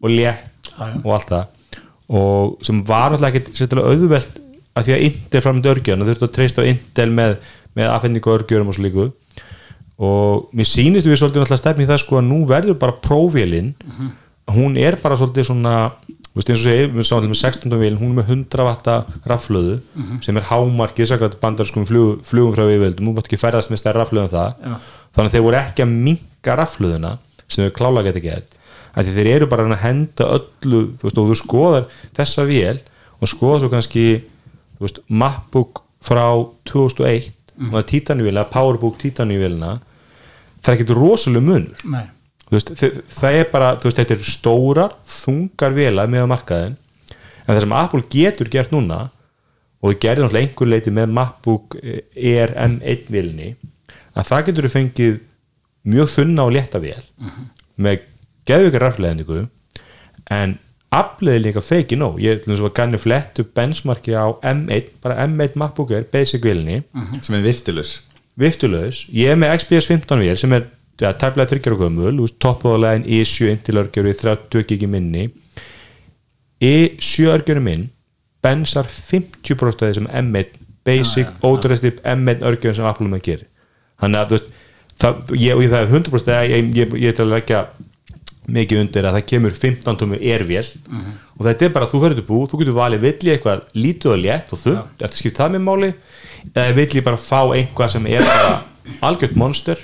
og létt og allt það. Og sem var náttúrulega ekkert sérstaklega auðvelt að því að Intel framöndi örgjörn og þurftu að treysta á Intel með, með afhendingu á örgjörnum og svo líku og mér sýnist við svolítið náttúrulega stefni það sko að nú verður bara prófélin hún er bara svolítið svona þú veist eins og segi, við sáum til með 16. vélin hún er með 100 vatta raflöðu sem er hámarkið sakvæmt bandarskum flug, flugum frá yfirvöldum, þú mátt ekki ferðast með stærra raflöðu en það, Já. þannig að þeir voru ekki að minka raflöðuna sem þau klála geti gert. Að þeir eru bara að henda öllu þú veist, og þú skoðar þessa vél og skoðar svo kannski þú veist, MacBook frá 2001 og það er Titanium-vél eða PowerBook Titanium-vélina það er ekkert rosalega munur. Nei, veist, það er bara, þú veist, þetta er stórar þungar vélar með markaðin en það sem Apple getur gert núna og við gerðum náttúrulega einhver leiti með MacBook Air M1 vélni að það getur fengið mjög þunna og létta vel með geðvikar rafleðningu en afleði líka feiki nóg. Ég ganni flett upp benchmarki á M1, bara M1 MacBook Air basic vilni, sem er viftulus viftulaus ég er með XPS 15 vél sem er ja, tæplega þryggjara gömul, toppuðalegin i7 Intel örgjöru 30 gigi minni. I7 örgjöru minn bensar 50% af þessum M1 basic, ótrúðastip M1 örgjöru sem Apple með gerir. Þannig að þú veist það, ég, og það er 100% að ég, ég, ég ætla að leggja mikið undir að það kemur 15 tómi ervél. Og þetta er bara að þú til bú þú getur valið vill ég eitthvað lítið og létt og þunn, þetta skipt það með máli? Eða vill ég bara fá einhvað sem er algjört monster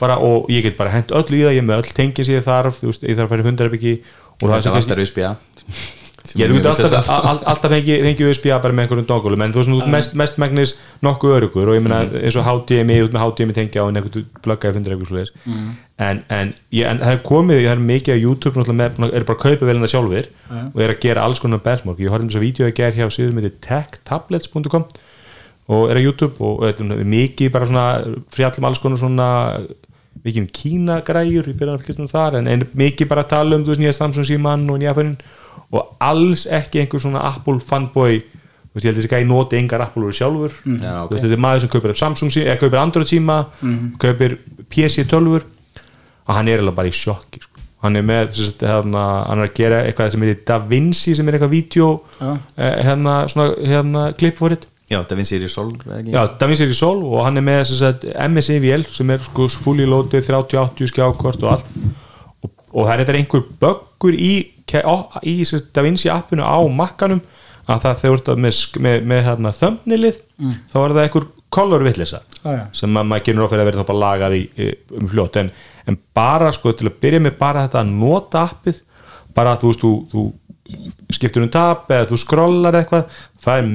bara, og ég get bara hent öll í það ég með öll tengi sem ég þarf veist, ég þarf að færa hundarabiki og það það sem er alltaf USB-A ég þú getur alltaf, all, alltaf fengi, fengi USB bara með einhverjum dongulum en þú veist, ert mest, mest megnis nokkuð örugur og ég meina eins og HDMI út með HDMI tengja pluggaði fundur eitthvað svoleiðis. En, en, ég, en það er komið, það er mikið á YouTube með, er bara að kaupa velina sjálfur og er að gera alls konar benchmark. Ég horfði um þess að vídeo að gera hjá síðan með techtablets.com og er á YouTube og þetta er mikið bara svona fréttum alls konar svona mikið um Kína græjur, ég byrja að fylgjast um þar en, en mikið bara að tala um þú veist nýja Samsung síman og nýja fönnin og alls ekki einhver svona Apple fanboy þú veist ég held þessi gæði noti engar Apple úr sjálfur Já, Þú ok. veist, þetta er maður sem kaupir Samsung síma, eða kaupir Android síma kaupir PC 12 og hann er alveg bara í sjokki sko. hann er með, sem sagt, hérna, hann er að gera eitthvað sem heitir DaVinci sem er eitthvað vídeo Já. eh, hérna, svona, hérna klipp for it já, í Sol eða ekki? Já, DaVinci er í Sol og hann er með sem sagt, MSIVL sem er sko fully loaded 30-80 skjákort og allt og, og það er þetta einhver böggur í, í sem sagt, DaVinci appinu á makkanum að það þegar þú ert með, með, með hérna, thumbnailið þá er það einhver color villisa Já, já. sem að maður genur ofir að vera þá bara lagað í, um fljótt en, en bara sko til að byrja með bara þetta að nota appið bara þú veist þú, þú skiptur um tab eða þú scrollar eitthvað það er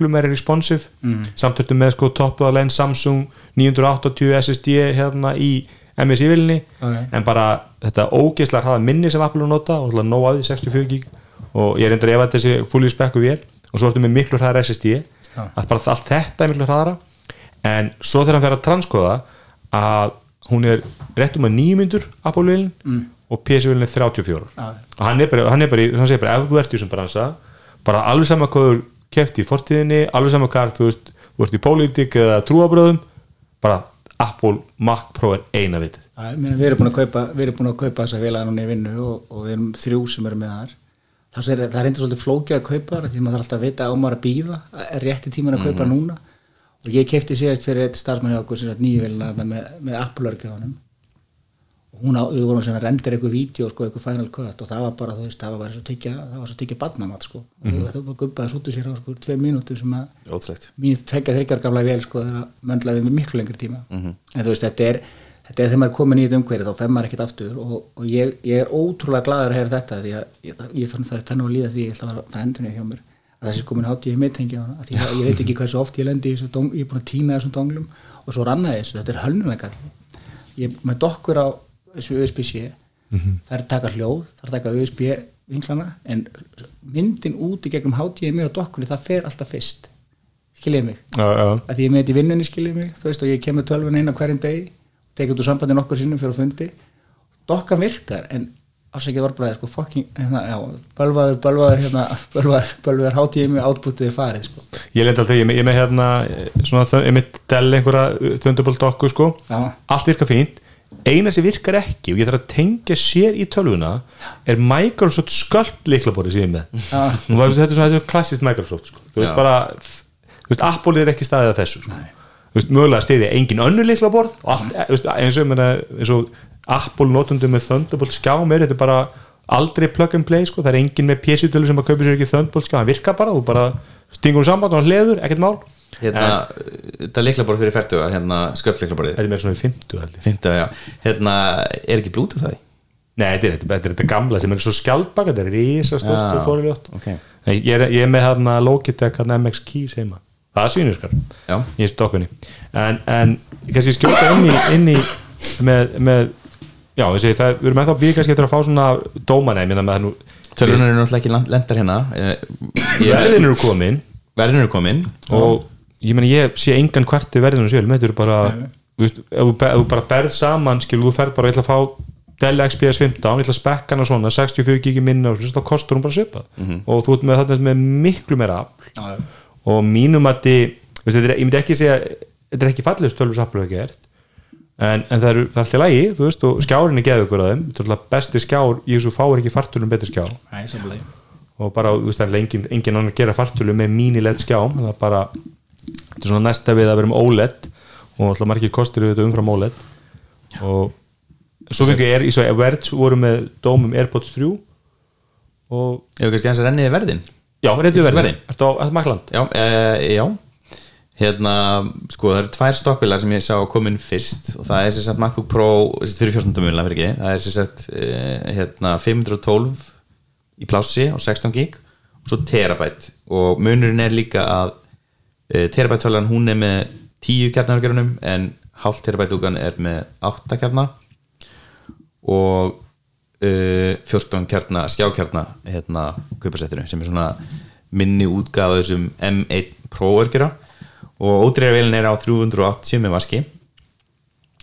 miklu meiri responsive mm. samtöktum með sko toppuðalegin Samsung 980 SSD hérna í MSI-vilni Ok. en bara þetta ógeðslega hraða minni sem Apple er nota og nóg að því 64 gig og ég er endur ef að þessi fulli spekku vél og svo ertu með miklu hraðar SSD að bara allt þetta er miklu hraðara en svo þegar hann fer að transkoða að hún er rétt um að nýjmyndur Apple-vilin mm. og PC-vilin er 34 Já. og hann er bara, hann er bara, hann segir bara ef þú ert í þessum bransa bara alveg sama hvað kefti í fortíðinni alveg sama hvað þú veist, þú ert í pólitík eða trúabröðum bara Apple Mac Pro er eina vitið. Við erum búin að kaupa, kaupa þessa vélaga núna í vinnu og, og við erum þrjú sem erum með þar það er, það er eitthvað svolítið flókið að kaupa þar því maður þarf alltaf að vita á maður að býða er rétti tíman að kaupa núna. Og ég kefti síðast fyrir eitt starfsmann hjá okkur sem sagt nýju vélina með, með Apple-örgjóðanum hún á, við vorum sem að rendir eitthvað vídeo sko, eitthvað final cut og það var bara, þú veist, það var bara svo tyggja, það var svo tyggja badnamat sko, og þetta var bara gubbaðis út úr sér á sko, tvei mínútur sem að mín tvekja þryggjar gamla vel sko þegar að möndla við með miklu lengri tíma. En þú veist þetta er þetta er þegar maður er komin í þetta umhverju þá fer maður ekkert aftur og, og ég, ég er ótrúlega glaður að heyra þetta því að ég, ég fann það þannig að líða því ég ætla að vera frendunni hjá mér. Að þessi komin hátt ég meðtengi á hana því að ég veit ekki hversu oft ég lendi ég er búin að týna þessum donglum og svo rannaði þessu, þetta er hölnunagall ég með dokkur á þessu USB-C það er að taka hljóð, að taka USB vinklana en myndin út í gegnum HDMI og dokkunni það fer alltaf fyrst. Skiljið mig? Já, já. að ég með þetta í vinnunni skiljið mig? Þú veist og ég kemur tölvun inn á hverjum degi tekið út úr sambandi nokkur sinnum fyrir að fundi. Dokkan virkar en afsækja var bara sko fucking hérna, já, bölvaður, bölvaður hérna, bölvaður, bölvaður hátími átbútið er farið sko. ég lendi alltaf, ég með- hérna svona, ég með Dell einhverja Thunderbolt dokku sko, Já. allt virkar fínt eina sem virkar ekki og ég þarf að tengja sér í tölvuna er Microsoft sem ég er með var, þetta er svona þetta er klassist Microsoft sko. þú veist Já. bara þú veist, Apple er ekki staðið að þessu sko. veist, mögulega stiði engin önnur líklaborð og allt, þú veist, eins og, ég meina, eins og Apple notundum með Thunderbolt skjám er þetta er bara aldrei plug and play sko. það er engin með PC-tölu sem að kaupa sér ekki Thunderbolt skjám, hann virkar bara, þú bara stingur um samband og hann hleður, ekkert mál hérna, þetta leiklaborð fyrir færtu hérna sköpleiklaborðið þetta er með svona í 50 held ég Fynda, já. hérna, er ekki blútið það í? Nei, þetta er, þetta, er gamla sem er svo skjaldbaka þetta er risastórt og fórljótt ok. Nei, ég, er, ég er með hérna Logitech hérna MX Keys heima það er svínvirkar Já. í þessu dokkunni en, en ég kannski skjóta inn í, inn í með, með já, ég segi það, við erum ennþá býð kannski eftir að fá svona dómanæmi með það nú Tölunar eru náttúrulega ekki land- lendar hérna Eh, ég- verðin eru komin Verðin eru komin og ég meni ég sé engan kvarti verðinu með þetta eru bara þú veist, ef þú, ef þú bara berð saman skilur, þú ferð bara, ég ætla að fá Dell XPS 15, ég ætla að spekka hana svona 64 gigi minna og svo þá kostur hún bara svipað. Og þú ert með þetta með miklu meira afl. Já, já. og mínum að þið, veist, þetta er, ég myndi ekki segja þetta er ekki fallegust tölvusaflu að gert en, en það er, það er alltaf lægi þú veist, og skjárin er geðu ykkur að þeim þetta er alltaf besti skjár, ég svo fáir ekki fartölum betri skjár. Nei, samlega og bara, þú veist, það er engin, engin annar að gera fartölu með mini-led skjám það er bara, þetta er svona næsta við að vera um OLED og alltaf margir kostur við þetta umfram OLED og svo fengi er, í svo Verge voru með dómum Airpods 3 og, Ef kannski hans að renniði verðin já, reyndið verðin? Ertu á, á Makland? Já, e, já Hérna, sko, það eru tvær stokkvilar sem ég sá inn fyrst og það er sér sagt MacBook Pro sem sagt, fyrir 14. mjöla fyrir ekki það er sér sagt e, hérna, 512 í plássi og 16 gig og svo terabyte og munurinn er líka að e, terabyte tölvan hún er með 10 kjarnargerunum en hálft terabyte úgan er með 8 kjarna. Og uh, 14 kjarna, skjákjarna hérna kaupasettinu sem er svona minni útgáfa þessum M1 Pro örgjara og ódreifavélin er á 380 með vaski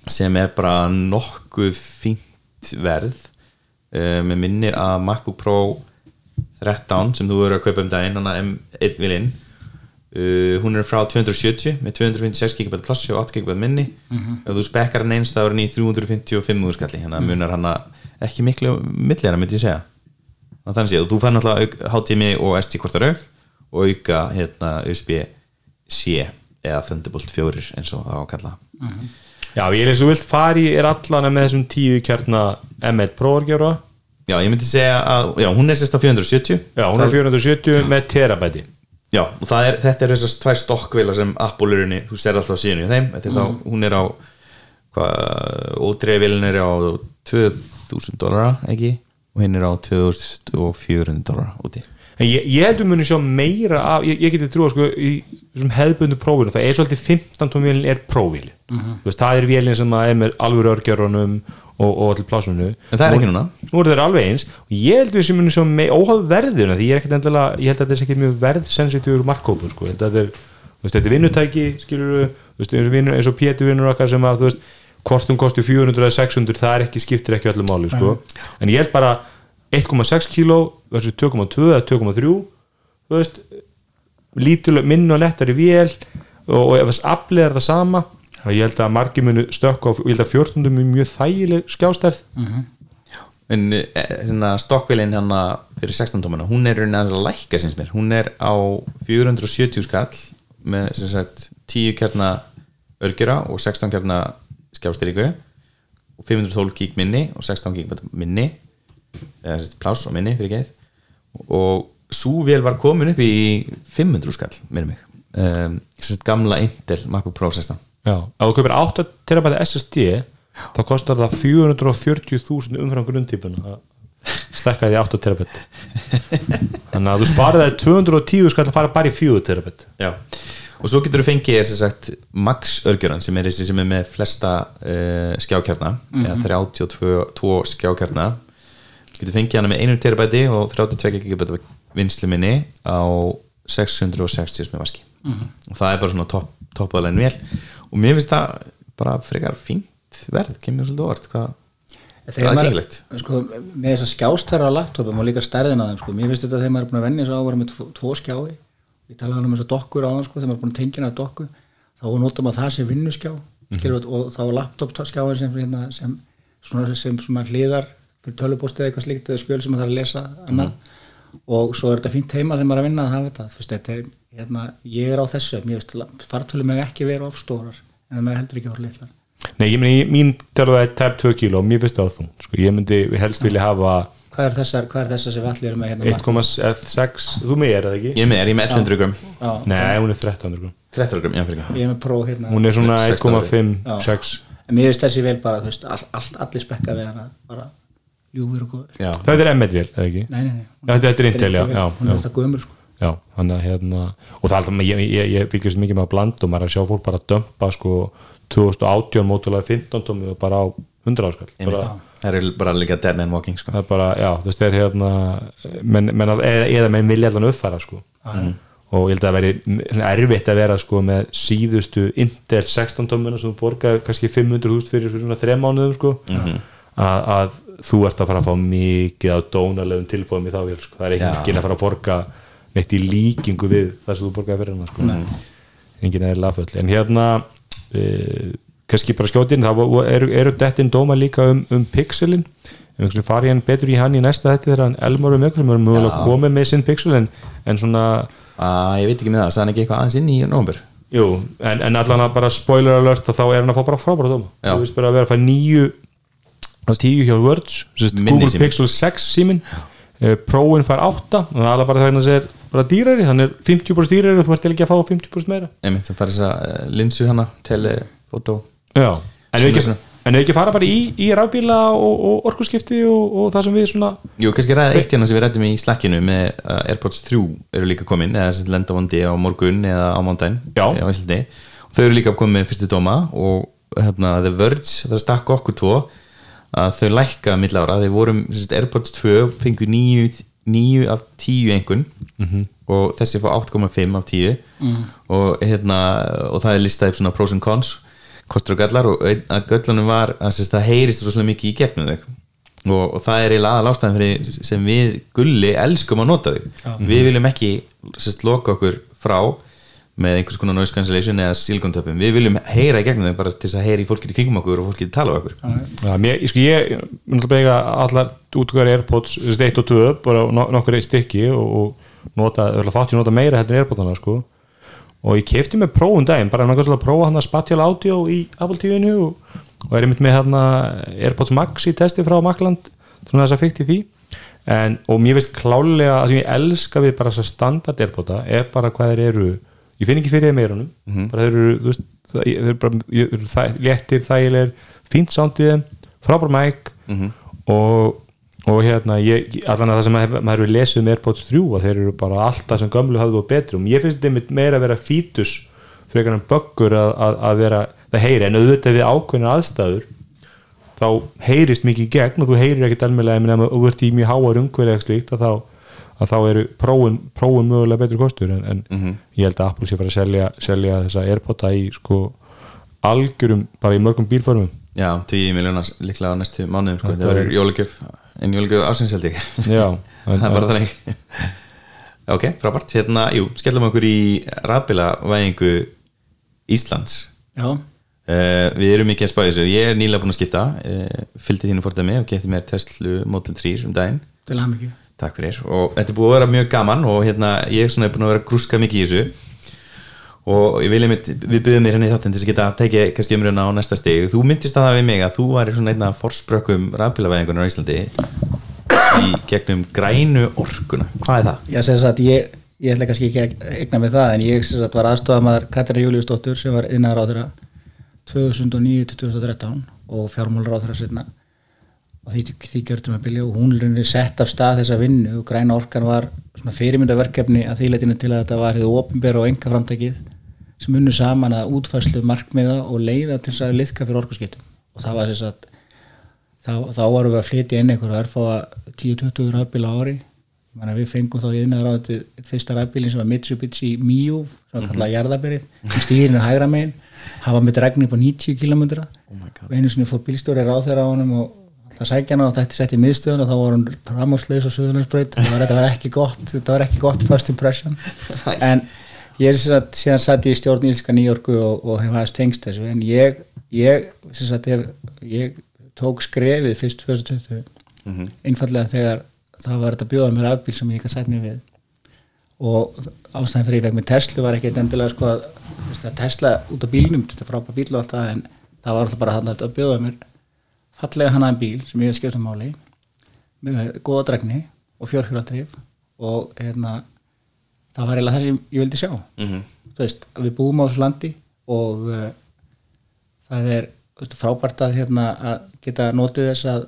sem er bara nokkuð fínt verð. Uh, með minnir að MacBook Pro 13 sem þú verður að kaupa um daginn hana M1 vilinn uh, hún er frá 270 með 256 GB plassi og 8 GB minni. Ef þú spekkar hann eins þá er hann í 355 úrskalli þannig að munar hann ekki miklu millera myndi ég segja. Þannig að þú fær náttúrulega HTMI og SD hvort að rauf og auka hérna USB-C eða Thunderbolt 4 eins og það á að kalla. Já, ég er eins og vilt fari er allan með þessum 10 kjarna M1 Pro örgjöra Já, ég myndi segja að, já, hún er sérst á 470 Já, hún er 470 með terabæti Já, og er, þetta er þessar tvær stokkvila sem Apple-urinni, þú ser alltaf síðan í þeim þetta er þá, hún er á hvað, ódreifilin er á 2000 dólara, ekki? Og hinn er á 2400 dólara úti. En ég, ég heldur muni sjá meira af, ég, ég geti trúa sko í þessum hefðbundu prófinu, það er svolítið 15 tón vélin er prófíli, þú veist, það er vélin sem er með alvöru örgjörunum og, og allir plásunum. En það er ekki núna. Nú eru þeir alveg eins. Og ég held við sem sjá með óháð verðina því ég er ekkert endilega, ég held að þetta er ekki mjög verðsensitífur markkópur sko, ég held að þetta er, þú veist, þetta er vinnutæki, skilur þú veist, eins og Pétur vinnur okkar sem að, þú veist, hvort hún kosti 400 eða 600, það er ekki, skiptir ekki öllu máli, sko, en ég held bara 1,6 kíló versus 2,2 eða 2,3 þú veist lítil, minn og lettari vél og, og ef þess aflið er það sama ég held að margir munu stökka og ég held að 14. er mjög þægileg skjástærð en e, stokkvélin hérna fyrir 16 tómana, hún er raunin að lækka sinns mér, hún er á 470 skall með sem sagt 10 kjarna örgjura og 16 kjarna skjástyríku og 512 gig minni og 16 gig minni eða sem sagt pláss og minni fyrir geið og svo vel var komin upp í 500 skall, minnum mig. Um, sem sagt gamla Intel MacBook Pro 16 Já, ef þú kaupir 8 terabæti SSD þá kostar það 440.000 umfram grundtípuna að stekka því 8 terabæti þannig að þú sparið það 210 skall að fara bara í 4 terabæti Já, og svo getur þú fengið þess að sagt Max örgjuran sem er þessi sem er með flesta uh, skjákjarna eða 32 skjákjarna. Getur fengið hana með 1 terabæti og 32 gigabæti vinslu minni á 660 með vaski og það er bara svona topp toppaðlegin vel. Og mér finnst það bara frekar fínt verð, kemur svolítið orð hvað það er gengilegt sko, með þess að skjástæra á laptopum og líka stærðina á þeim sko. mér finnst þetta þegar maður er búin að venja svo á að vera með tvo, tvo skjái. Ég talaði um þess að dokkur á það sko, þegar maður er búin að tengja að dokku þá notar maður það sem vinnuskjá mm -hmm. og þá laptop skjáin sem, hérna, sem, svona, sem svona hliðar fyrir tölubóstið eða eitthvað slíkt eða skjöl sem maður þarf að lesa annað og svo er þetta fínt heima þegar maður er að vinna að hafa þetta, þú veist, þetta er, hérna, ég er á þessu, mér finnst fartölu með ekki vera ofstórar en það með heldur ekki voru litlar. Nei, ég meni, mín það er tæp 2 kíló mér finnst það á þú, sko, ég myndi helst vilja hafa hvað er þessar, hvað er þessar sem við allir erum með hérna 1,6 þú með er það ekki? ég er með, er ég með 1100 gram. Já, Nei, hún er 13 grunn 13 gram, já fyrir ekki. Ég er með pró hérna. Hún er svona 16 1,5 Já. 6 en mér finnst þessi vel bara, þú veist, all, all, spekka við og góður Já, þetta er M1 vel, eða ekki? nei, nei, nei, Já, þetta er Intel, já, já, hún já. er þetta gömur sko. Já, þannig að hérna og það er alltaf, ég, ég, ég fylgjast mikið með að blanda og maður er að sjá fólk bara að dömpa sko 2018 mótulega 15 tómi og bara á 100 áskall bara, það eru bara líka dead man walking sko. það er bara, já, þú veist, það er hérna menn, menn að, eða, eða menn vilja allan uppfæra sko. Og ég held að það veri erfitt að vera sko með síðustu Intel 16 tómuna sem þú borgaði kannski 500.000 fyrir fyrir svona þrem mánuðum sko að, að þú ert að fara að fá mikið á dónalegum tilbúðum í þá vél sko. það er ekki að fara að borga neitt í líkingu við það sem þú borgaði fyrir hana sko. engin er laföll. En hérna e, kannski bara skjótin það vo- eru, eru dettin dóma líka um, um pixelin við um, farið hann betur í hann í næsta þetta þegar hann Elmar um sem er mögulega komið með sinn pixel en, en svona að ég veit ekki með það, sagði hann ekki eitthvað aðeins inn í nómber Jú, en, en allan að bara spoiler alert þá er hann að fá bara frábæra dóma. Þú veist bara að vera að fæ nýju það tíu hjá Words Google síminn. Pixel 6 símin uh, Pro-in fær 8 og það er bara það að er bara dýrari hann er 50% dýrari og þú ert ekki að fá 50% meira. Einmitt, það fara þess að linsu hana telefoto Já, en við ekki, ekki fara bara í, í rafbíla og, og orkuskipti og, og það sem við svona Jú, kannski ræða eitt hérna sem við rættum í slakkinu með uh, Airpods 3 eru líka komin eða sem lenda vondi á morgun eða á Íslandi. Og þau eru líka komin með fyrstu dóma og hérna, The Verge, það stakka okkur tvo að þau lækka mill ára. Þeir vorum, sagt, Airpods 2 fengu 9, 9 af 10 einhvern og þessi fá 8,5 af 10 og, hérna, og það er listað upp svona pros and cons kostur og gallar. Og einn að göllunum var að sagt, það heyrist rosalega mikið í gegnum þau. Og, og það er eiginlega aðal ástæðan fyrir sem við gulli elskum að nota þau. Við viljum ekki sérst, loka okkur frá með einhvers konar noise cancellation eða silicon-töpum við viljum heyra í gegnum þau bara til þess að heyra í fólkið í kringum okkur og fólkið tala um okkur. Já, mér, ég, sko, ég bega allar útgöðar Airpods 1 og 2 bara no- nokkur eitt stykki og, og nota, öll að fátt ég nota meira heldur en Airpodsana sko. og ég kefti með prófum daginn bara náttúrulega að prófa hann að spatial audio í Apple TV-inu og, og er einmitt með hérna Airpods Max í testi frá Makland þannig að þess að fikk í því. En, og mér veist klálega að sem ég elska við bara þess að standard Airpoda er bara hvað þeir eru ég finn ekki fyrir þeim meirunum bara þeir eru, veist, það, þeir eru bara ég- þeir eru þæ, léttir, þægilegir fínt sound í þeim, frábær mic. Og, og hérna ég, allan að það sem maður hefur lesið um Airpods 3 að þeir eru bara alltaf sem gömlu hafðu og betri og mér finnst þeim meira að vera fítus frekar en böggur að, að, að vera það heyri, en auðvitað við ákveðin aðstæður þá heyrist mikið í gegn og þú heyrir ekkert almennilega en ef þú ert í mjög háar umhverfið eða slíkt að þá, að þá eru prófun, prófun mögulega betri kostur en, en ég held að Apple sé fara að selja, selja þessa Airpoda í sko algjörum, bara í mörgum bílformum. Já, 10 miljónar líklega á næstu mánuðum sko. Það er- verður jólugjöf en jólugjöf ásins held ég. Já, en- það er bara þannig. Ok, frábært, hérna, jú, skellum okkur í rafbila væðingu Íslands. Já, Uh, við erum mikið að spá í þessu. Ég er nýlega búin að skipta uh, fylgdi þínu fordæmi og getið mér Tesla Model 3 um daginn. Til að mikið takk fyrir. Og þetta er búið að vera mjög gaman og hérna ég er búin að vera að grúska mikið í þessu. Og ég vil einmitt við byggðum þér hérna í þáttinn til þess að geta að tekið kannski umröðuna á næsta steg þú myndist að það við mig að þú væri svona einna forsprökkum rafbílavæðingunar á Íslandi í gegnum grænu orkuna. Hvað er það? Já, sem sagt, ég, ég ætla kannski ekki að egna með það en ég sem sagt var aðstofamaður Katrín Júliusdóttur sem var innar á þeirra 2009-2013 og fjármálur á þeirra setna og því, því gjörtum að byrja og hún er sett af stað þessa vinnu og græna orkan var svona fyrirmyndaverkefni að því leitinu til að þetta var hefðu opinbera og enga framtækið sem unnu saman að útfæslu markmiða og leiða til þess að liðka fyrir orkuskiptum. Og það var þess að þá, þá varum við að flytja inn einhverju örfáa 10-20 rafbíla ári. Við fengum þá í innæður á þetta fyrsta rafbílinn sem var Mitsubishi Mio sem var kallað jarðabyrið sem stýrinu hægra megin. Hafa með dregni upp á 90 km og einu sinni fór bílstjóri ráð þeirra á honum og alltaf sækja hana og þetta sett í miðstöðun og þá var hann framásleis og söðurlandsbreyt þetta var ekki gott þetta var ekki gott first impression. En ég er sem sagt síðan satt ég í stjórn Ílska Nýjorku og, og hef aðeins tengst þessu. En ég, ég sem sagt hef, ég tók skrefið fyrst 2020 einfallega þegar það var þetta að bjóða mér afbíl sem ég ekki að sætt mér við. Og ástæðan fyrir ég fekk með Tesla var ekki endilega sko að, að Tesla út á bílnum, þetta frábæð bíl og allt það en það var alltaf bara hann að bjóða mér fallega hannaðan bíl sem ég hef skipt um máli með góða dregni og fjórhjóladrif og hérna það var eiginlega það sem ég vildi sjá Mhm. þú veist, við búum á þessu landi og uh, það er veist, frábært að hérna að geta notið þess að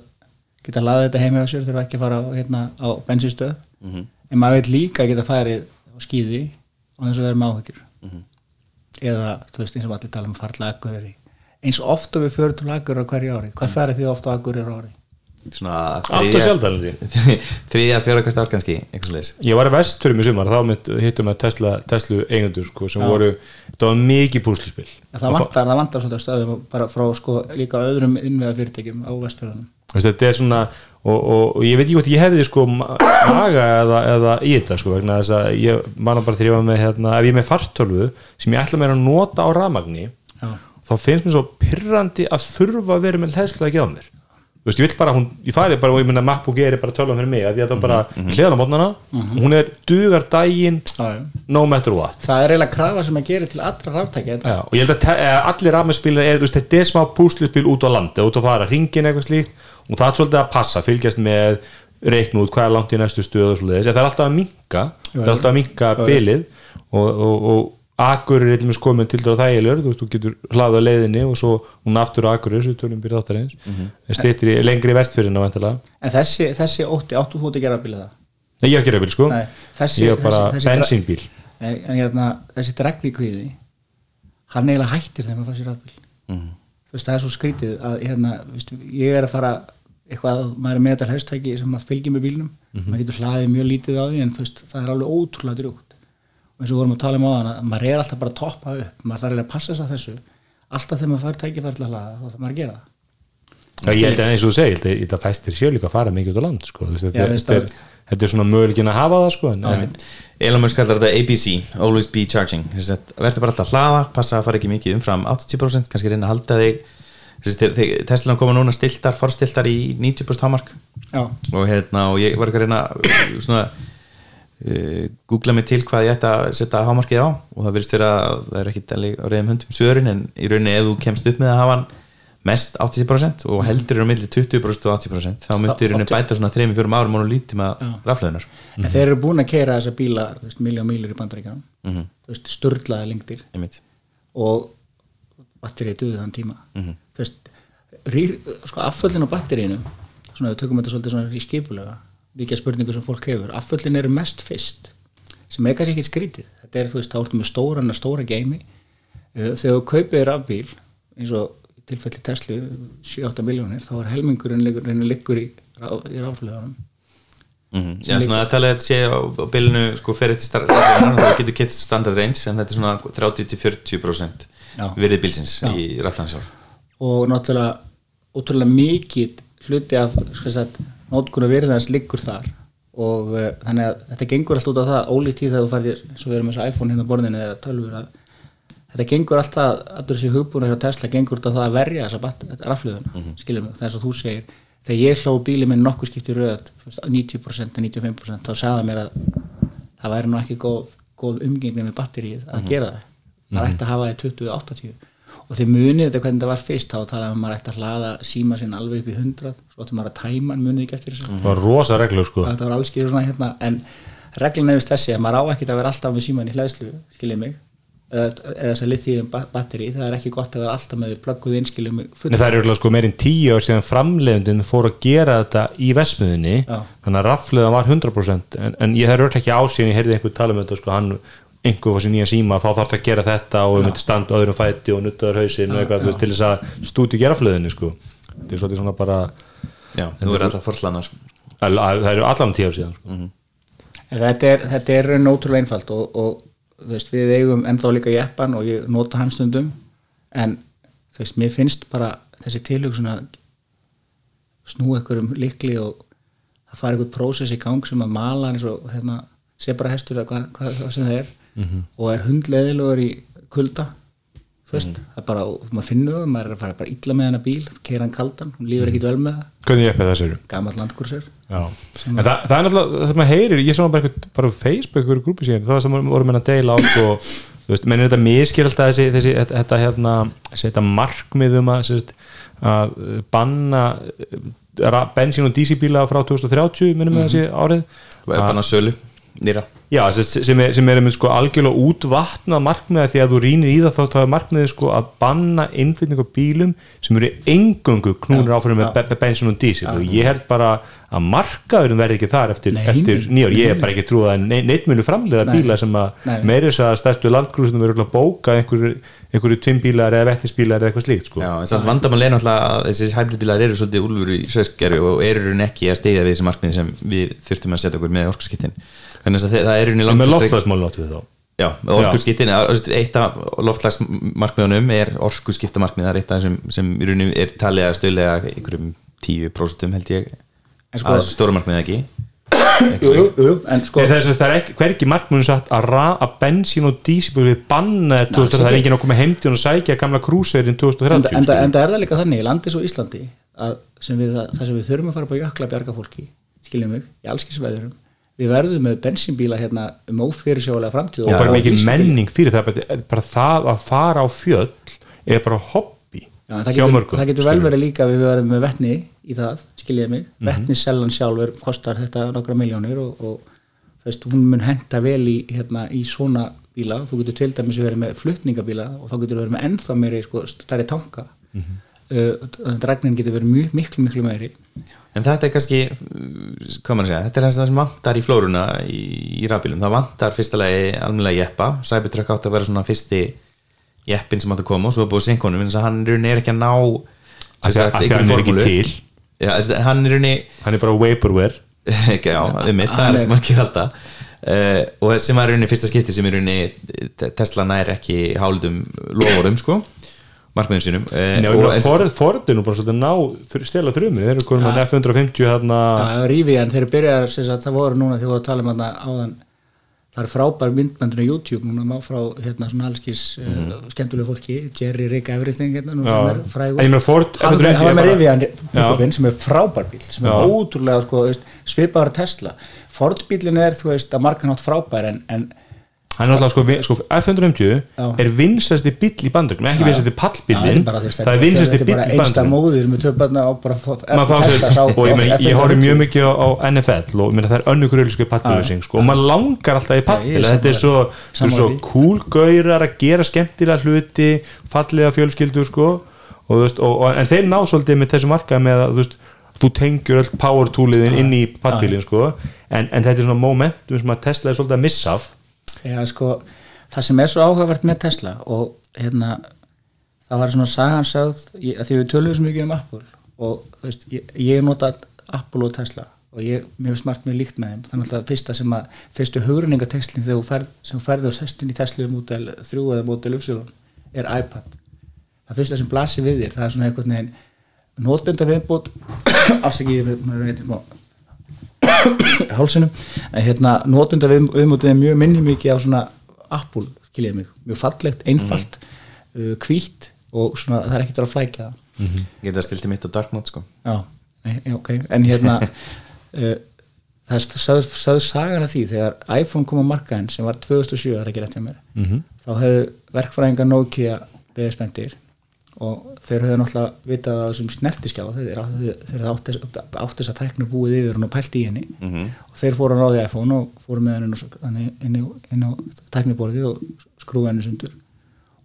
geta laðið þetta heima á sér þurfa ekki að fara á, hérna, á bensinstöð Mhm. en maður veit líka að geta farið á skýði og þess að vera með áhyggjur Mhm. eða þú veist eins og allir tala um farla akkurri eins og oft og við förum til akkur á hverju ári hvað farið þið oft á akkur á ári? svona Alltaf ég. þriðja, fjóra hvert ár kannski ég var í vesturum í sumar þá hittum við Tesla, Tesla eigendur sko, sem voru, það var mikið púsluspil En það vantar, það vantar svolítið stöðum bara frá sko líka öðrum innveða fyrirtækjum á vestfjörðunum þetta er svona og, og, og ég veit ekki hvort ég hefði sko ma- maga eða, eða í þetta sko vegna þess að ég manna bara var með hérna, ef ég er með fartölvu sem ég ætla mér að nota á rafmagni Já. Þá finnst mér svo pyrrandi að þurfa að vera með hlæðslu að gefa mér. Þú veist, ég vil bara, hún, ég fari bara og ég minna MacBook Air er bara tölvan fyrir mig, því að það bara hliðan á mótnana, hún er dugar já. no matter what. Það er eiginlega krafa sem að gera til allra ráftækja Já, og ég held að eh, allir rafmagnsbílar er, þú veist, þetta er smá púsluspil út á landi, út að fara hringin eitthvað slíkt. Og það er svolítið að passa, fylgjast með reikn út hvað er langt í næstu og svolítið, það er alltaf að minka það er alltaf að minka bilið og, og, og akur er eitthvað komin til það þægilegur, þú veist, þú getur hlaðað leiðinni og svo hún aftur á akur þessu tölum byrja þáttar eins, mm -hmm. stýttir í lengri vestfyrirna En þessi, þessi ótti, áttu þú að gera bíla það? nei ég hef ekki reyfil sko. Nei, þessi- ég hef bara bensínbíl. En, en hérna, þessi dreglíkviði hann eiginlega hættir þegar maður fær sér rafbíl. Þú veist, það er svo skrítið að hérna, veist, ég er að fara eitthvað, maður er með þetta hlæstæki sem að fylgja með bílnum, maður getur hlaðið mjög lítið á því en veist, það er alveg ótrúlega drjúgt og eins og við vorum að tala um á hana maður er alltaf bara að toppa upp, maður þarf að passa þess að þessu. Alltaf þegar maður fær tækifæri til að hlaða þá þarf maður að gera það. Já, ég held að eins og þú segir, að fæstir sjö líka að fara mikið út á land sko. Þú veist, Já, þetta, þetta, er, þetta er svona möguleikin að hafa það sko, Musk kallar þetta ABC, Always Be Charging. Verður bara alltaf að hlaða, passa að fara ekki mikið umfram 80%, kannski reyna að halda þig. Þessi, þeir- þeir- Tesla koma núna stiltar, forstiltar í 90% hámark. Já, og, hérna, og ég var ekki að reyna svona googla mig til hvað ég ætti að setja hámarkið á og það verðist vera að það er ekki alveg á reyðum höndum svörin en í rauninni ef þú kemst upp með að hafa hann mest 80% og heldur er á milli 20% og 80% þá myndir Átti- bæta svona 3-4 árum og lítima raflöðunar en þeir eru búin að keira þessa bíla miljón mílur í bandaríkjanum Mhm. veist, sturlaði lengdir. Einmitt. Og batterið duði þann tíma. Mhm. þú veist, rýr, sko afföllin á batterínu svona við tökum þetta svolítið í skipulega líka spurningu sem fólk hefur. Afföllin eru mest fyrst sem er kannski ekki skrítið. Þetta er þú veist, þá ertu með stóran að stóra geimi Uh, þegar þú kaupir rafbíl eins og tilfelli Tesla 7-8 miljónir þá er helmingurinn liggur, liggur í, í ráflöðunum Mm Já, svona að tala að sé á, á bylunu sko fer eftir starflegar þá getur kett standard range en þetta er svona 30-40% Já. virðið bílsins Já. í raflansjálf og náttúrulega ótrúlega mikið hluti af nótkunna virðans liggur þar og uh, þannig að þetta gengur allt út á það ólíkt í þegar þú færðir eins og við erum með þessu iPhone hérna á borðinu eða tölfur að þetta gengur alltaf, allur þessi hugbúna hjá Tesla gengur út á það að verja þessa rafluðuna, mm -hmm. skiljum mig, þess að þú segir þegar ég hló bíli minn nokkuð skipti röð 90% og 95% þá sagði það mér að það væri nú ekki góð, góð umgengni með batterið að gera það. Maður ætti að hafa það í 20-80 og þeir munið þetta hvernig þetta var fyrst þá talaðum að maður ætti að hlaða síma sinn alveg upp í 100 svo ætti maður að tæma hann munið ekki eftir þessu það var rosa reglur sko. þetta var alls skilur svona hérna en reglun nefnist þessi að maður á ekki að vera alltaf með síman í hlæðslu, skiljið mig eða, eða þess að lithium batteri það er ekki gott að vera alltaf með mig full Nei, það er örugglega sko meirinn tíu ár síðan framleiðundin fór að gera þetta í vesmiðinni þannig að rafleðan var 100% en, en ég það er örugglega ekki ásíðan ég heyrði einhver tala um þetta sko, hann einhver var sér nýja síma þá þarf að gera þetta og við myndum standa á öðrum fæti og nuttaður hausinn og eitthvað til þess að stúti gera rafleðinni sko. þetta er svolítið svona bara Já, þú er alltaf forslanar að, að, það eru allan tíu ár síðan sko. En þetta er, þetta er raun ótrúlega einfalt og, og veist, við eigum ennþá líka jeppan og ég nota hans stundum. En veist, mér finnst bara þessi tilhugsun að snúa ykkur um likli og það fara ykkur prósess í gang sem að mala eins og hérna, sé bara hestur eða hvað, hvað, hvað sem það er og er hundleðilegur í kulda þú veist, það er bara, og maður finnur það maður er að fara bara illa með hana bíl keira hann kaldan, hún lífur ekkit vel með það. Hvernig ég eppið gamall landkursir Já, en það, það er náttúrulega, það maður heyrir, ég sá bara, eitthvað, bara á Facebook, einhverju grúpi síðan, það var sem vorum að deila á sko, þú veist, menn er þetta miskil alltaf þessi, þessi, þetta, þetta hérna, setja markmiðum að, sérst, að banna eh, ra- bensín og dísibíla frá 2030, minnum við þessi árið. og er bara sölu nýra. Já, sem, sem er, sem er með sko algjörlega útvatnað markmiða því að þú rýnir í það þá er markmiðið sko að banna innflytning á bílum sem eru engöngu knúnir áfærum með be- be- bensin og dísil. Og ég held bara að markaðurinn verði ekki þar eftir, eftir nýjár, ég er bara ekki trúið að ne- neitt munu framleiða Nei. bíla sem að Nei. meiri þess að stærstu landgrúsinu verður að bóka einhver, einhverju tvimbílar eða vettisbílar eða eitthvað slíkt sko. Já, en samt vandamál er náttúrulega að þessi hæfnibílar eru svolítið úlfur í sögskjari og eru ekki að steyðja við þessi markmið sem við þurftum að setja okkur með orkuskiptin þannig að það er í en með loftslagsmálun áttu við þá. Já, með orkuskiptin, eitt af loftlagsmarkmiðunum er orkuskiptamarkmið það er eitt af þessum sem í rauninni er talið að stöðlega einhverjum 10% held ég En sko- að stóra markmið ekki? Jú, jú, jú, en sko Nei, þess að það er ekki, hvergi markmunum satt að, ra, að bensín og dísibúl við banna 2000, það er enginn að koma heimtíðun og sækja gamla krúsverðin 2030 enda, enda, skilur. enda er það líka þannig í landi svo Íslandi að sem við, það sem við þurfum að fara upp á jökla bjarga fólki skiljum mig, í allskisveðurum við verðum með bensínbíla hérna um ófyrirsjóðlega framtíð og bara mikil dísilbíla. menning fyrir það bara, bara það að fara á fjöll er bara hobby Já, það, getur, það getur vel verið líka að við verðum með vettni í það, skiljiði mig Mhm. vettnissellan sjálfur kostar þetta nokkra miljónir og, og veist, hún mun henda vel í, hérna, í svona bíla þú getur til dæmis verið með flutningabíla og þá getur verið með ennþá meiri sko, stærri tanka mm. -hmm. Uh, regnin getur verið mjög, miklu miklu meiri. En þetta er kannski, hvað maður að segja, þetta er það sem vantar í flóruna í, í rafbílum. Það vantar fyrsta lagi almennilega jeppa. Cybertruck átti að vera svona fyrsti jeppin sem átti að koma og svo er búið sinkonum, en hann er er ekki að ná að- hann er ekki til. Já, hann er rauninni hann er bara vaporware. Ekki, já, við mitt, það er er- sem hann gerir alltaf uh, og sem er rauninni fyrsta skipti sem í rauninni Tesla nær ekki hálfum loforum, sko markmiðum sínum og Ford, Ford er nú bara svolítið ná stela þrjumir, þeir eru konum með F-150 þarna, Já, Rivian, þeir sagt, það voru núna, þeir voru að tala um þarna áðan það er frábær myndbandin á YouTube núna má frá hérna svona allskis mm uh, skemmtulega fólki, Jerry Rick Everything hérna, nú, Já. sem er frægur. Hann, F-150 hann var er með Rivian pick-upinn sem er frábær bíl sem er Já. ótrúlega sko, svipaður Tesla. Ford bílinn er, þú veist, að margan átt frábær en, en hann er alltaf sko, sko F-150 Já. er vinsasti bíll í bandögnum, ekki vinsasti veist, það er vinsasti bara í einsta bandögnum móðir með töfbarna og ég, horfi mjög mikið á, NFL og það er önnur kurölusku pallbílusing sko, og maður langar alltaf í pallbíl þetta er svo, gaurar að gera skemmtilega hluti fallega fjölskyldur sko, en þeir ná svolítið með þessu markaði með að þú, tengjur öll power tooliðin inn í pallbílin sko, en, en þetta er svona momentum sem að Tesla er svolítið að missa af Já, sko, það sem er svo áhugavert með Tesla og hérna það var svona sagansögð því við tölum svo mikið um Apple og veist, ég, ég nota Apple og Tesla og ég, mér finnst margt mjög líkt með þeim. Þannig að fyrsta sem að, fyrstu hugruningatekstlinn þegar þú ferð, sem ferði á sestin í Tesla mótel 3 eða mótel Upsilon er iPad. Það fyrsta sem blasir við þér, það er svona veginn notenda viðbót afsakið, ég er veitir smá hálsinum. En hérna notunda við, viðmótið er mjög minni mikið á svona Apple, skiljiði mig, mjög fallegt einfalt, mm. hvítt og svona það er ekkert að flækja það. Geta stilti mitt á dark mode, sko. Já, ok, en hérna uh, það er sögð, sögð sagan af því þegar iPhone kom á markaðin sem var 2007, það er ekki rétt hjá mér? -hmm. þá hefðu verkfræðingar Nokia beðið spenntir og þeir höfðu náttúrulega vitað á þessum snertiskjá þeir, þeir, þeir átt þess- að tækna búið yfir hún og pælt í henni. Og þeir fóru að ráði iPhone og fóru með henni inn á- tækniborðið og skrúða henni sundur.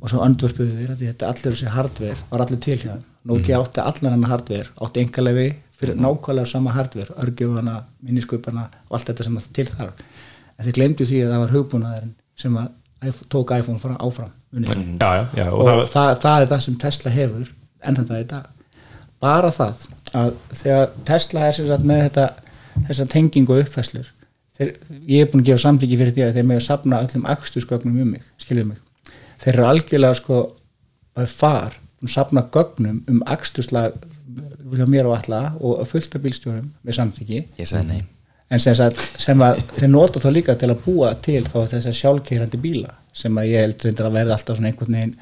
Og svo andvörpuðu þeir að þetta allir þessi hardware var allir til þeim. Nokia átti allan hennar hardware átti engalegi fyrir nákvæmlega sama hardware örgjöfana, minniskupana og allt þetta sem að til þarf. En þeir glemdu því að það var hugbúnaðurinn sem að iPhone- tók iPhone áfram. mm. Já, já, já, og, og, það, það, það er það sem Tesla hefur enn þetta í dag. Bara það að þegar Tesla er sem sagt með þetta þessa tengingu og uppfæslur þeir, ég er búin að gefa samtíki fyrir því að þeir með að sapna öllum akstusgögnum um mig skiljum mig, þeir eru algjörlega sko að far um sapna gögnum um akstuslag hjá mér og alla og fullt af bílstjórum með samtíki ég sagði nei en sem, sagt, sem að þeir nota þá líka til að búa til þá þess að sjálfkeirandi bíla sem að ég held reyndar að verða alltaf svona einhvern veginn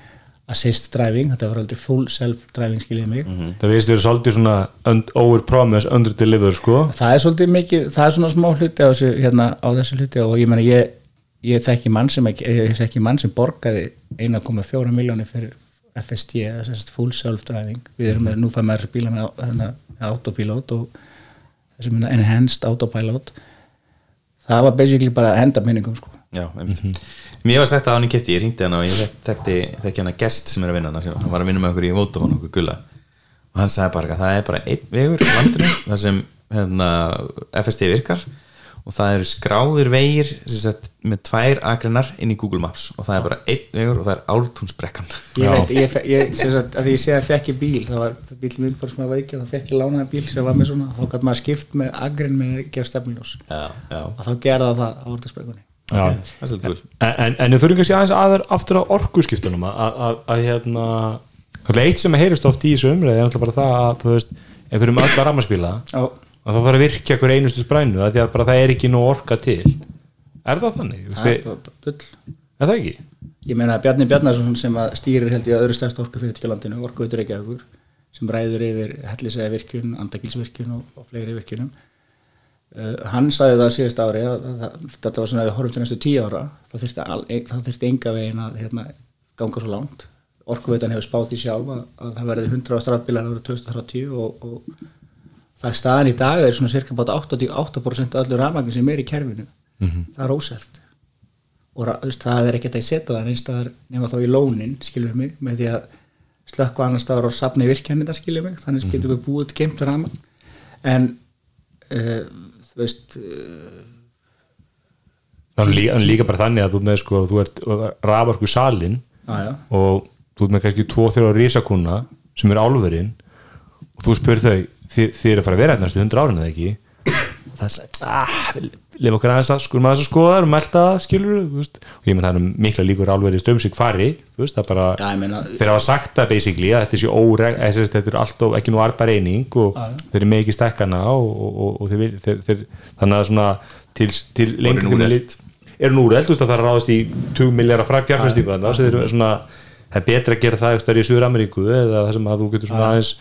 assist driving, þetta var aldrei full self driving skiljið mig. Það veist verið svolítið svona over promise, under deliver sko. Það er svolítið mikið, það er svona smá hluti á þessu, hérna, á þessu hluti og ég meina ég, ég þekki mann sem ég þekki mann sem borgaði 1,4 miljónir fyrir FST eða full self driving við erum með, nú fæði maður bíla með, með autopilot og þessum hérna enhanced autopilot það var basically bara að henda minningum sko. Já, einmitt. Mér var sagt að hann í kefti, ég ringdi hann og ég þek- þekkti hann að gest sem er að vinna hann hann var að vinna með okkur í Vodafone okkur gulla. Og hann sagði bara að það er bara einn vegur landinu þar sem hérna, FST virkar og það eru skráðir vegir sem sagt, með tvær akreinar inn í Google Maps. Og það er bara einn vegur og það er ártúnsbrekkan ég veit, ég, ég sem sagt, að því ég sé að fekk ég bíl það var bíl minn bara sem að veikja þá fekk ég lánaði bíl sem var með svona þá gæti maður skipt með agrin með að já, já, og þá gerða það á orðarsprekunni Já. það er svolítið cool. En, en, en við fyrir kannski aðeins aður aftur á orkuskiptunum að, að, að hérna eitt sem að heyrist oft í þessu umræði er náttúrulega bara það að þú veist, ef við erum öll að rammarspíla Já, að þá fara að virkja hver einustu sprænu að því að bara það er ekki nú orka til er það þannig? Það er er það ekki? Ég meina að Bjarni Bjarnason sem stýrir held ég að öðru stærst orkufyrirtæki á landinu, orkuveitur ekki okkur sem ræður yfir hellisega virkun, andakilsvirkun og, og fleiri virkunum uh, hann sagði það síðast ári að, að, að þetta var svona að við horfum til næstu tíu ára þá þyrfti, al, þá þyrfti enga veginn að hérna, ganga svo langt orkuveitan hefur spátt í sjálf að, að það verði 100 strafbílar árið 2030 og, og er staðan í dag er svona cirka bát 88% af öllu rafmagn sem er í kerfinu. Það er óselt. Og það er ekkert að setja það einstæðar nema þá í lónin, skilur mig með því að slökku annar staðar og safni virkjanita, skilur mig, þannig getum við búið geimt raman en uh, þú veist uh, er líka, líka bara þannig að þú með sko, þú ert raforku salin já, og þú ert með kannski tvo þrjá risakuna sem eru álverinn og þú spyrir þau þið, þið er að fara að vera hérna næstu 100 árin eða ekki? Og það er sagt, ah, lifa okkur aðeins að skulum aðeins að skoða það og melta það skilur þú veist, og ég menn það er mikla líkur álverið stömsig fari, þú veist, það er bara já, ég meina þeir hafa sagt það basically að þetta er sér óreg sagt, þetta er alltaf ekki nú arba reyning og þeir eru með ekki stekkana og, og, og, og þeir, þeir, þeir, þannig að svona til, til lengur eru nú úreld, þú veist að það er ráðast í 20 miljardar fræk fjárfæstingu þannig að eru svona það er betra að gera það í Suður-Ameríku eða það sem að þú getur svona aðeins,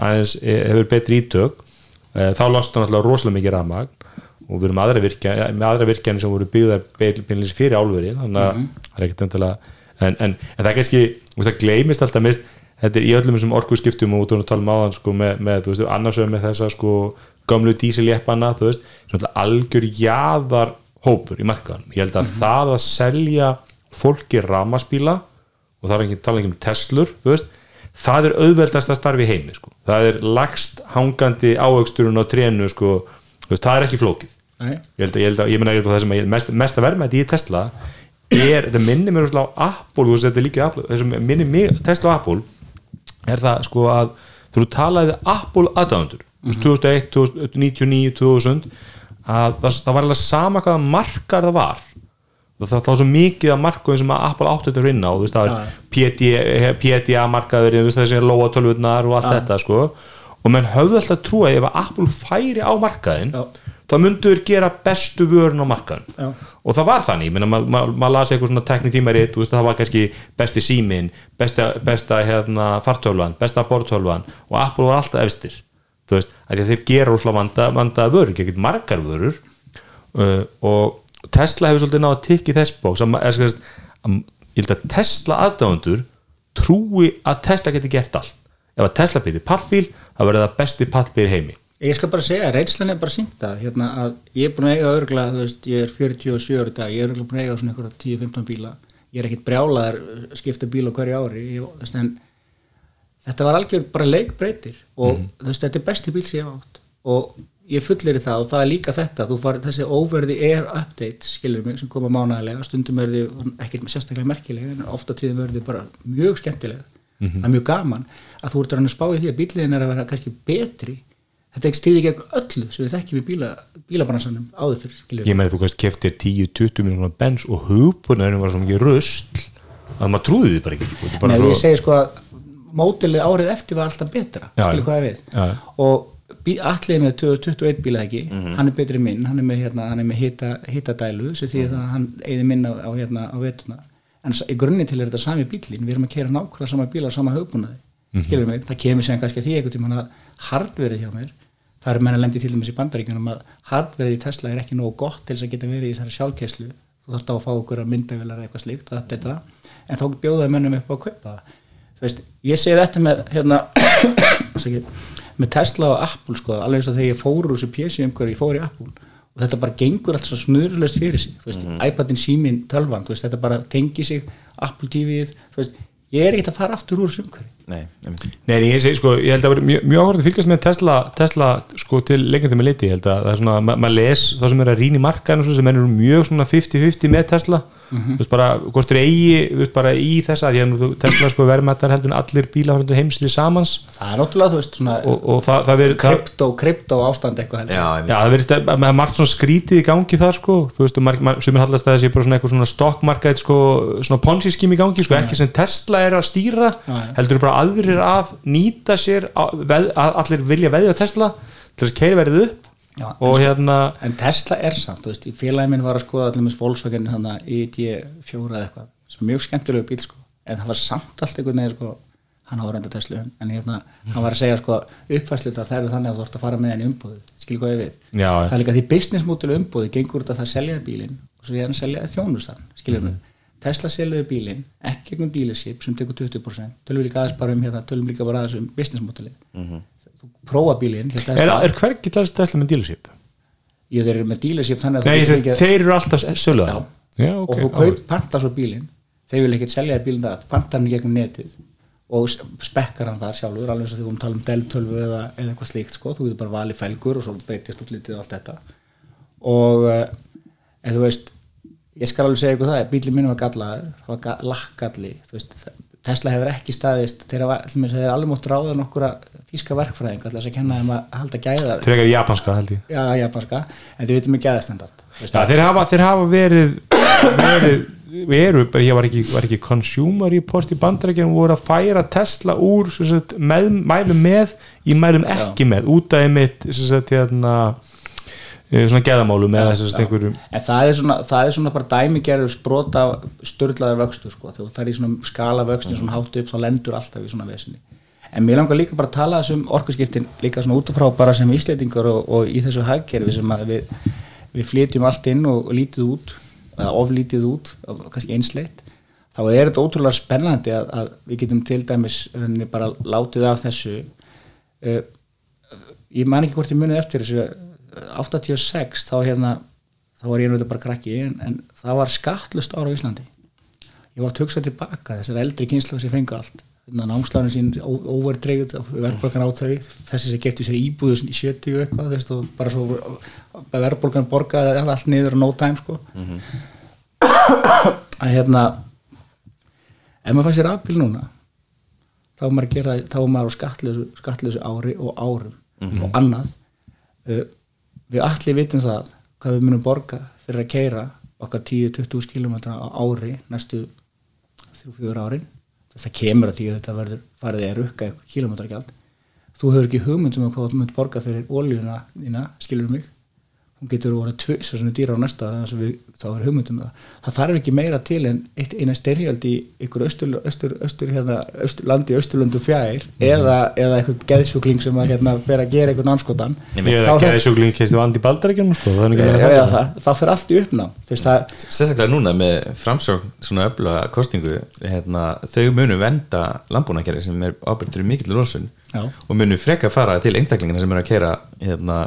aðeins eh, hefur betri ítök Eh, þá lostar náttúrulega rosalega mikið rafmagn og við erum aðra virkja, með aðra virkjanir sem voru byggðar beinlýs fyrir álveri þannig að það er ekkert endilega en, en, en það er kannski, það gleymist alltaf mist, þetta er í öllum þessum orkuskiptum og út og tala um áðan sko, með, með, þú veist, annars vegar með þessa sko, gömlu dísiljeppana, þú veist svona algjör jaðar hópur í markaðan, ég held að það að selja fólki ramaspíla og það er ekki tala ekki um Teslur, þú veist það er auðveldast að starfi heimi sko. það er lagst hangandi ávöxturinn á trénu, sko, veist, það er ekki flókið nei, ég held að, ég held að, ég meina það sem að ég- mest, mesta verðmætti í Tesla er, þetta minnir mér á Apple, veist, þetta er líka Apple, minnir mig, Tesla og Apple er það sko að þú talaði Apple aðdæðundur mm -hmm. 2001, 2099, 2000 að það, það var alveg sama hvaða markar það var það, var svo mikið af markaðum sem að Apple átti þetta inn á þú veist, það var PDA, PDA markaður þú veist, þessi lóa tölvurnar og allt þetta sko og menn höfðu alltaf að ef að Apple færi á markaðin Já. þá mynduður gera bestu vörun á markaðin Já. og það var þannig, meina maður ma, ma las eitthvað svona teknitímarit, þú veist það var kannski besti símin, besta, besta hérna, fartölvan, besta bortölvan og Apple var alltaf efstir þú veist, að þeir gera úrslega vanda, vandaða vörur, ekki margar vörur uh, og Tesla hefur svolítið náða að tikki þess bóks ég held að Tesla aðdáðundur trúi að Tesla geti gert allt. Ef að Tesla byrði pallbíl, þá verður það besti pallbíl heimi. Ég skal bara segja, reynslan er bara sínt það hérna, að ég er búin að eiga örgulega, þú veist, ég er 47 ári í dag, ég er örgulega búin að eiga svona einhverja 10-15 bíla, ég er ekkit brjálaðar skipta bíl á hverju ári, ég, veist, þetta var algjör bara leikbreytir og þú veist, þetta er besti bíl sem ég átt. Og ég fullir í það og það er líka þetta, þú far þessi overði air update, skilur mig, sem koma mánægilega, stundum er þið ekkert sérstaklega merkilega, en ofta tíðum verður þið bara mjög skemmtilega, það er mjög gaman að þú ert að spá í því að bíliðin er að vera kannski betri. Þetta ekki stiði gegn öllu sem við þekkjum í bíla, bílabransanum áður fyrir skilur ég meina þú kannski keftir 10-20 miljonar bens og hugbúnaðurinn var svo mikið rusl að maður trúði því bara ekki sko. Er Nei, svo, ég segi sko að mótilið árið eftir var alltaf betra skilur hvað ég við Já. og allir með 2021 bíla ekki? Mhm. hann er betri minn, hann er með, hérna, hann er með hita, hitadælu sem því að hann eigði minna á, á, hérna, á vetuna en í grunni til er þetta sami bílin við erum að kera nákvæmlega sama bíla á sama hugbúnaði Mhm. skilur mig, það kemur sem kannski að því einhvern tímann að hardverið hjá mér það er menn að lendi til dæmis í bandaríkjunum að hardverið í Tesla er ekki nógu gott til þess að geta verið í þessari sjálfkerslu þú þarft á að fá okkur að myndavilar eða eitthvað slíkt en þá bjóðaði mönnum upp á að kaupa veist, ég segi þetta með hérna, með Tesla og Apple sko, alveg eins og þegar ég fór úr þessu pjessi umhverju, ég fór í Apple. Og þetta bara gengur allt svo snurðlöst fyrir sig þú veist, iPadin, símin, tölvan þú veist, þetta bara tengi sig Apple TV-ið, þú veist ég er ekkert að fara aftur úr Nei, einmitt. Nei, en ég segi sko, ég held að vera mjög, mjög áhverð að fylgjast með Tesla, Tesla sko til lengjandi með liti, ég held að það er svona ma- maður les það sem er að rýna í markaðinu sem er mjög svona 50-50 með Tesla þú veist bara, hvort þeir eigi þú veist bara í þessa, því að nú Tesla sko verðmættar heldur en allir bílafræður heimsli samans. Það er náttúrulega, þú veist, svona og, og það, það verið það, krypto, krypto ástand eitthvað helst. Já. Já, það verðist að maður margt svona skrítið í gangi þar sko, þú veist, sem er hallast að þessi bara svona eitthvað svona stokkmarkað sko, svona ponzi skím í gangi, sko, ekki sem Tesla er að stýra, heldur bara aðrir að nýta sér að, veð, að allir vilja veðja á Tesla til þess að keiri verið upp Já, og hérna en Tesla er samt, þú veist, í félagi minn var að skoða allir með Volkswagen þannig að ID4 eða eitthvað, sem er mjög skemmtilegu bíl sko, en það var samt allt einhvern veginn sko, hann hafa reynda Tesla en hérna, hann var að segja sko uppfæslutar það eru þannig að þú ert að fara með henni umbúðið skil hvað ég við, Já, það er líka því business model umbúðið gengur út að það seljaði bílinn og svo hérna seljaði þjónustan, skiljum við Tesla seljaði bílinn, ekki einhvern dealership sem tekur 20%, tölum við líka aðeins bara um hérna, tölum líka bara aðeins um business modelið. Þú prófa bílinn er, er hvergi Tesla með dealership? ég þeir eru með dealership Nei, þú ekki- þeir eru alltaf söluða Já. Já, og þú kaup panta svo bílinn þeir vil ekkert selja bílinn það panta hann gegnum netið og spekkar hann þar sjálfur alveg eins og þegar við um tala um Dell 12 eða, eitthvað slíkt sko, þú getur bara valið felgur og svo breytist útlitið og allt þetta. Og uh, en þú veist ég skal alveg segja ykkur það, bílinn minn var gallaður það var lakkalli veist, það- Tesla hefur ekki staðist þeir mér, þeir alveg mótt ráða nokkura þýska verkfræðing alltaf að kenna þeim að halda gæða frekar japanska held ég. Já, japanska, en þið veitum ekki gæðastendart Já, þeir þeir hafa verið verið, við eru, ég var ekki, var ekki consumer report í bandarækjum voru að færa Tesla úr sem sagt, með, mælum með í mælum ekki með. Út af sem sagt, hérna, svona geðamálum eða þess að einhverjum En það er svona, það er svona bara dæmigerður sprota störlaður vöxtur sko. þegar þú fer í svona skala vöxtin svona hátt upp þá lendur alltaf í svona vesinni en mér langar líka bara að tala þessum orkuskiptin líka svona út af frá bara sem íslendingar og, og í þessu hagkerfi sem við, við flytjum allt inn og, og lítið út eða oflítið út, kannski einsleitt þá er þetta ótrúlega spennandi að, að við getum til dæmis bara látið af þessu. Uh, ég man ekki hvort ég munið eftir þessu eh, 86 þá hérna þá var ég náttúrulega bara krakki en, en það var skattlust ára á Íslandi. Ég var að hugsa tilbaka þessar eldri kynslu sem fengu allt. Námsláðin sín óvertreygð verðbólgan átæfi þessi sem gefti sér íbúðu í 70 og eitthvað veist, og bara svo verðbólgan borgaði allt niður á no time sko. Að hérna ef maður fæ sér afbíl núna þá er maður að gera þá er maður á skattlösu, ári og árum og annað. Uh, við allir vitum það hvað við munum borga fyrir að keira okkar 10-20 km á ári næstu 3-4 árin. Það kemur að því að þetta verður farið að rukka eitthvað kilometragjald þú hefur ekki hugmyndum um hvað þú munt borga fyrir óljuna þína, skilur mig hún getur voru tvös og svona dýra á næsta að við, þá er hugmyndum það. Það þarf ekki meira til en eitt, eina styrjöld í ykkur austur, austur, austur, hérna, austur, landi austurlöndu fjær eða, eða eitthvað geðsjúkling sem að hérna, vera að gera eitthvað anskotan ég er ekki að sjúkling keistu vandi baldarækjum sko, það er fyrir allt í það, sérstaklega núna með framsókn svona öfluga kostingu hérna, þau munu venda landbúnakerri sem er ábyrgt fyrir mikill losun Já. og munu freka fara til einstaklingina sem eru að keira hérna,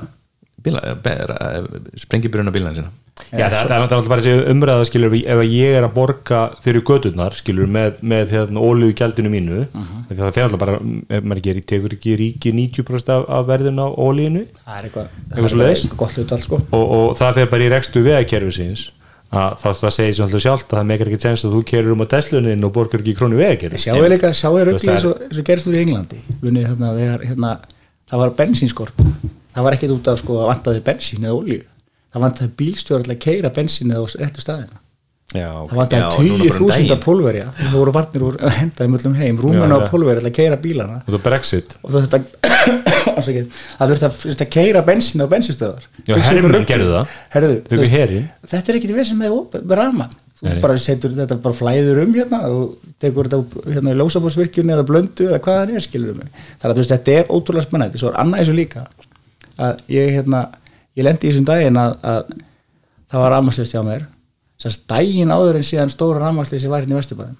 sprengiburuna bílana sína. Já, það, það er náttúrulega bara þessi umræða skilur ef að ég er að borga fyrir gödurnar skilur með, með hérna ólíu gjaldinu mínu því það fyrir alltaf bara ef maður ekki, tekur ekki ríki 90% af, af verðin á ólíinu það er eitthvað, Eitthvað er eitthvað gott hlut allt sko. Og, og það fyrir bara í rekstu vegakerfisins að það, það segir sem alltaf sjálft að það meikar ekki tjens að þú kerur um á Teslunin og borgar ekki krónu Sjáu líka, sjáu Þú ruggli veist, það eins og gerist þú í Englandi. Vunni, hérna, þegar, hérna, það var bensínskort það var ekkert út af sko að vantaði bensín eða olíu. Það vantaði bílstjóri til að keira bensín eða á réttu staðina. Já, það vantaði núna tíu bara um þúsunda daginn. pólverja. Það voru varnir úr að henda um öllum heim. Rúmuna já. pólverja til að keira bílana. Og það Brexit. Og það það þurfti að, að keira bensín á bensinstöðar Já, hermenn gerðu það. Herðu, Þau þú veist, herinn. þetta er ekkit við með, op- með Nei. bara setur þetta bara flæður um hérna og tekur þetta hérna í lósafórsvirkjunni eða blöndu eða hvað það er skilur mig. Þannig að þú veist þetta er ótrúlega spennandi. Svo er annað þessu líka að ég hérna ég lendi í þessum daginn að, að það var rafmagnslist hjá mér. Sérst daginn áður en síðan stóra rafmagnslist sem var hérna í Vesturbæðin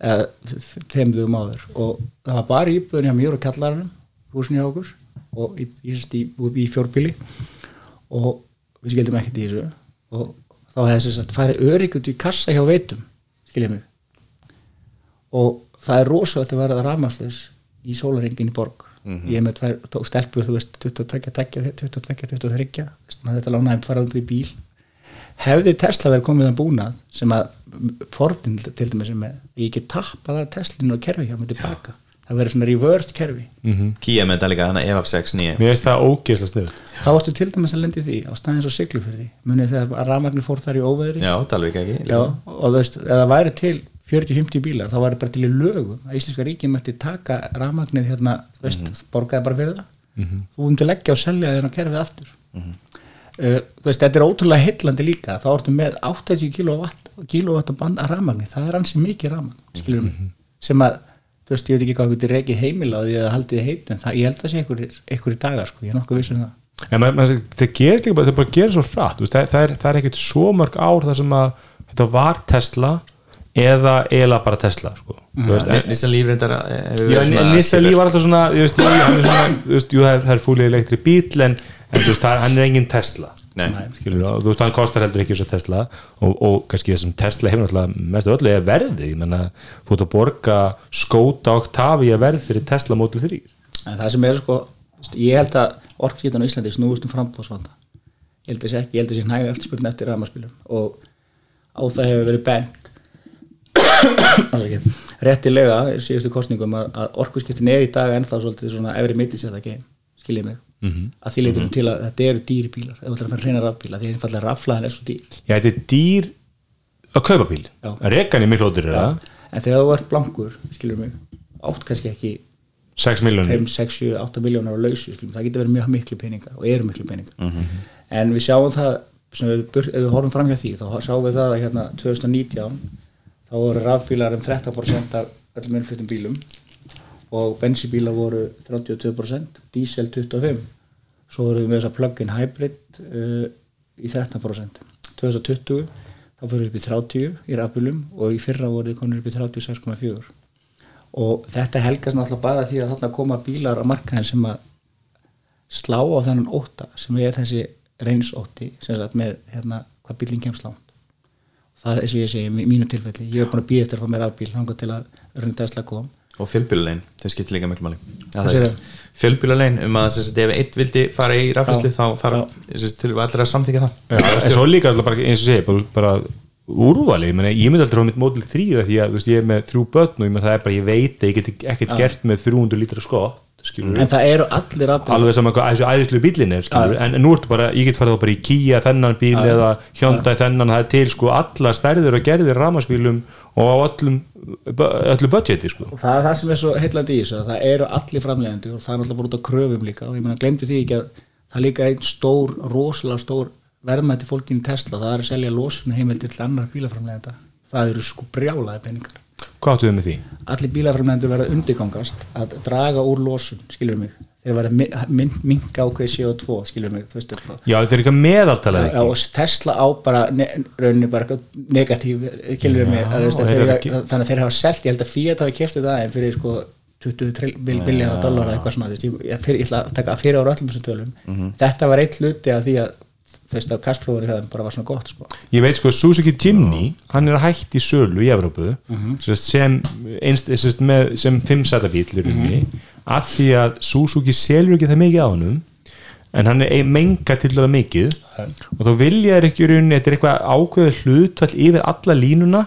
eða þeim dugum áður. Og það var bara íbúðin hjá mér og kallarinn húsin hjá okkur. Og í, í, í, í, fjórbíli og við skildum ekkert í þessu. Og þá hefði þess að færi öryggut í kassa hjá veitum skiljið mig. Og það er rosalegt að vera rafmagslis í sólaringin í borg ég er með tvær stelpur, þú veist 22, 22, 22, 23 veist, maður þetta lánaði fara út í bíl. Hefði Tesla verið komið að búnað sem að Fordin til dæmis sem ég get tappað að Teslinu og kerfi hjá mig tilbaka. Það verið svona reversed kerfi. Kia með þetta líka, þannig að EF6 9 mér finnst það ógeðslega snið þá varstu til dæmis að lendi því á staðins og siglu fyrir því munið þegar rafmagnir fór þar í óveðri. Já, Dalvik ekki? Já, og þú veist, það væri til 40-50 bílar, þá væri bara til í lögum að Íslenska ríkið mætti taka rafmagnið hérna, þú veist, borgaði bara fyrir það. Þú myndir leggja og selja þérna kerfið aftur. Uh, þú veist, þetta er ótrúlega heillandi líka, þá ertu með 80 kilowatt, kilowatt band að rafmagni, það er ansi mikið rafmagn skilur mig, sem að þú veist, ég veit ekki hvað þú reikið heimila á því að haldið heitum, það, ég held að sé einhverjir dagar, sko, ég er nokkuð viss um það. En maður, það gerir líka bara, það það, það, það að eða eiginlega bara Tesla sko. þú veist, en, Nissan Líf reyndar eh, hefur Já, verið en svona Nissa Líf var alltaf svona ég veist, jú, hann er svona, þú veist, jú, það er- það fúlið elektri bíl en, en þú veist, það hann er engin Tesla. Nei, skilur, og þú veist, hann kostar heldur ekki þess að Tesla og, og kannski þessum Tesla hefur náttúrulega mest öllu er verðið, ég menna þú ert að borga skóta Octavia verð fyrir Tesla Model 3 En það sem er sko, þú veist, ég held að orkskítan á Íslandi snúist um frambóðsvanda ég held að sé ekki, ég held að sé næga eftirspurn eftir rafmaspilum og á það hefur verið bent Afsakið. Réttilega síðustu kostningum að, að orkuskiptin er í dag ennþá svolítið svona efri mittis þetta game, skiljið mig. Að því leitum til að þetta eru dýri bílar. Ef þú ætlar að fara að reyna rafbíla því einfallega raflaðin er svo dýr. Já, þetta er dýr að kaupa bíl. Já. Rekan er miklu ódýr en þegar þú ert blankur, skiljið mig átt kannski ekki 6 miljónir 5, 6, 7, 8 miljónar á lausu það getur verið mjög miklu peningar og eru miklu peningar. En við sjáum það ef við horfum fram hjá því þá sjáum við það að hérna 2019 þá voru rafbílar um 13% af öllum innfluttum bílum og bensibílar voru 32% dísel 25% svo voru við með þess að plug-in hybrid uh, í 13% 2020 þá fyrir við upp í 30 í rafbílum og í fyrra voru við konur upp í 36,4 og þetta helgast náttúrulega bara því að þarna koma bílar á markaðin sem að slá á þennan óta sem er þessi reynsótti sem sagt með hérna hvað bílinn kemst langt það er eins og ég segi í mínu tilfelli ég hef að býja eftir að fá mér afbíl þangað til að örnum Tesla kom og fjölbílulegin, þau skiptir líka miklu máli. Fjölbílulegin um að sem sagt, ef einn vildi fara í rafræsli Já. þá þarf sem sagt, til allir að samþykja það. Já, en svo líka alltaf bara eins og segi bara, bara úrvalið, ég, meni, ég myndi aldrei á mitt mótil 3 því að þú veist, ég er með þrjú börn og ég, er bara, ég veit að ég get ekkert gert með 300 lítra skott skilur en það eru allir rafbílar alveg saman þessu æðislu bílinn er skilur en, nú ertu bara, ég get farið bara í Kia þennan bíl eða Hyundai þennan, það er til sko alla stærðir og gerðir ramaspílum og á öllum öllu budgeti sko. Og það er það sem er svo heillandi í þessu að það eru allir framlegandi og það er alltaf bara út á kröfum líka. Og ég meina glemdi því ekki að það er líka einn stór, rosalega stór verðmætti fólkin í Tesla, það er að selja losun heimildir til annar bílaframlegenda það eru sko brjálaði peningar hvað áttu við með því? allir bílaframlendur verða undirgangast að draga úr losun, skilur mig. Þeir verða min, minka ákveði CO2 skilur mig, þú veist Já, þetta er eitthvað meðaltalað Já, og Tesla á bara ne rauninni bara eitthvað negatív skilur mig, að, veist, að þeir eru þannig að þeir hafa selt, ég held að Fiat hafi kæftið það en fyrir sko 20 biljónar dólar eitthvað svona, þú veist, ég, ég, fyrir, ég ætla að taka fyrir ára öllum þessum tölum. Þetta var eitt hluti af því að veist að cashflowur í það bara var svona gott sko. Ég veit sko, Suzuki Jimny hann er að hætt í sölu í Evrópu sem, einst, sem, með, sem fimm sæta bíl í rauninni af því að Suzuki selur ekki það mikið á honum en hann er mengar til það mikið. Og þá vilja þér ekki í rauninni þetta er eitthvað ákveður hlutfall yfir alla línuna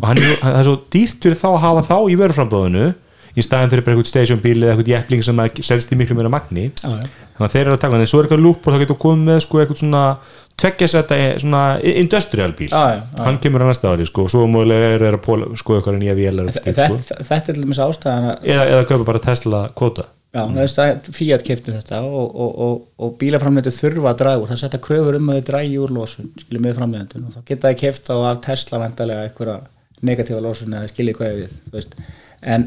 og hann er, það er svo dýrt fyrir þá að hafa þá í vöruframbóðinu í staðin fyrir eitthvað stationbíl eða eitthvað jepling sem selst í miklu meira magni. Já, já. þannig að þeir eru að taka en svo er eitthvað lúp og þá getur komið með sko eitthvað svona tveggjasetta svona industrial bíl. Já, já, já. hann kemur á næsta ári sko og svo múlega er þeir að póla, sko eitthvað nýja vélar þetta, sko. þetta er til dæmis ástæðan eða, eða kaupa bara Tesla kvota Já, þú veist að Fiat kefti þetta og, og, og, og bílaframlendur þurfa að draga úr. Það setja kröfur um að þau dragi úr losun skiljum með framlendun og þá geta þau keft á Tesla vandalega einhverja negatífa losun eða skiljið hvað við en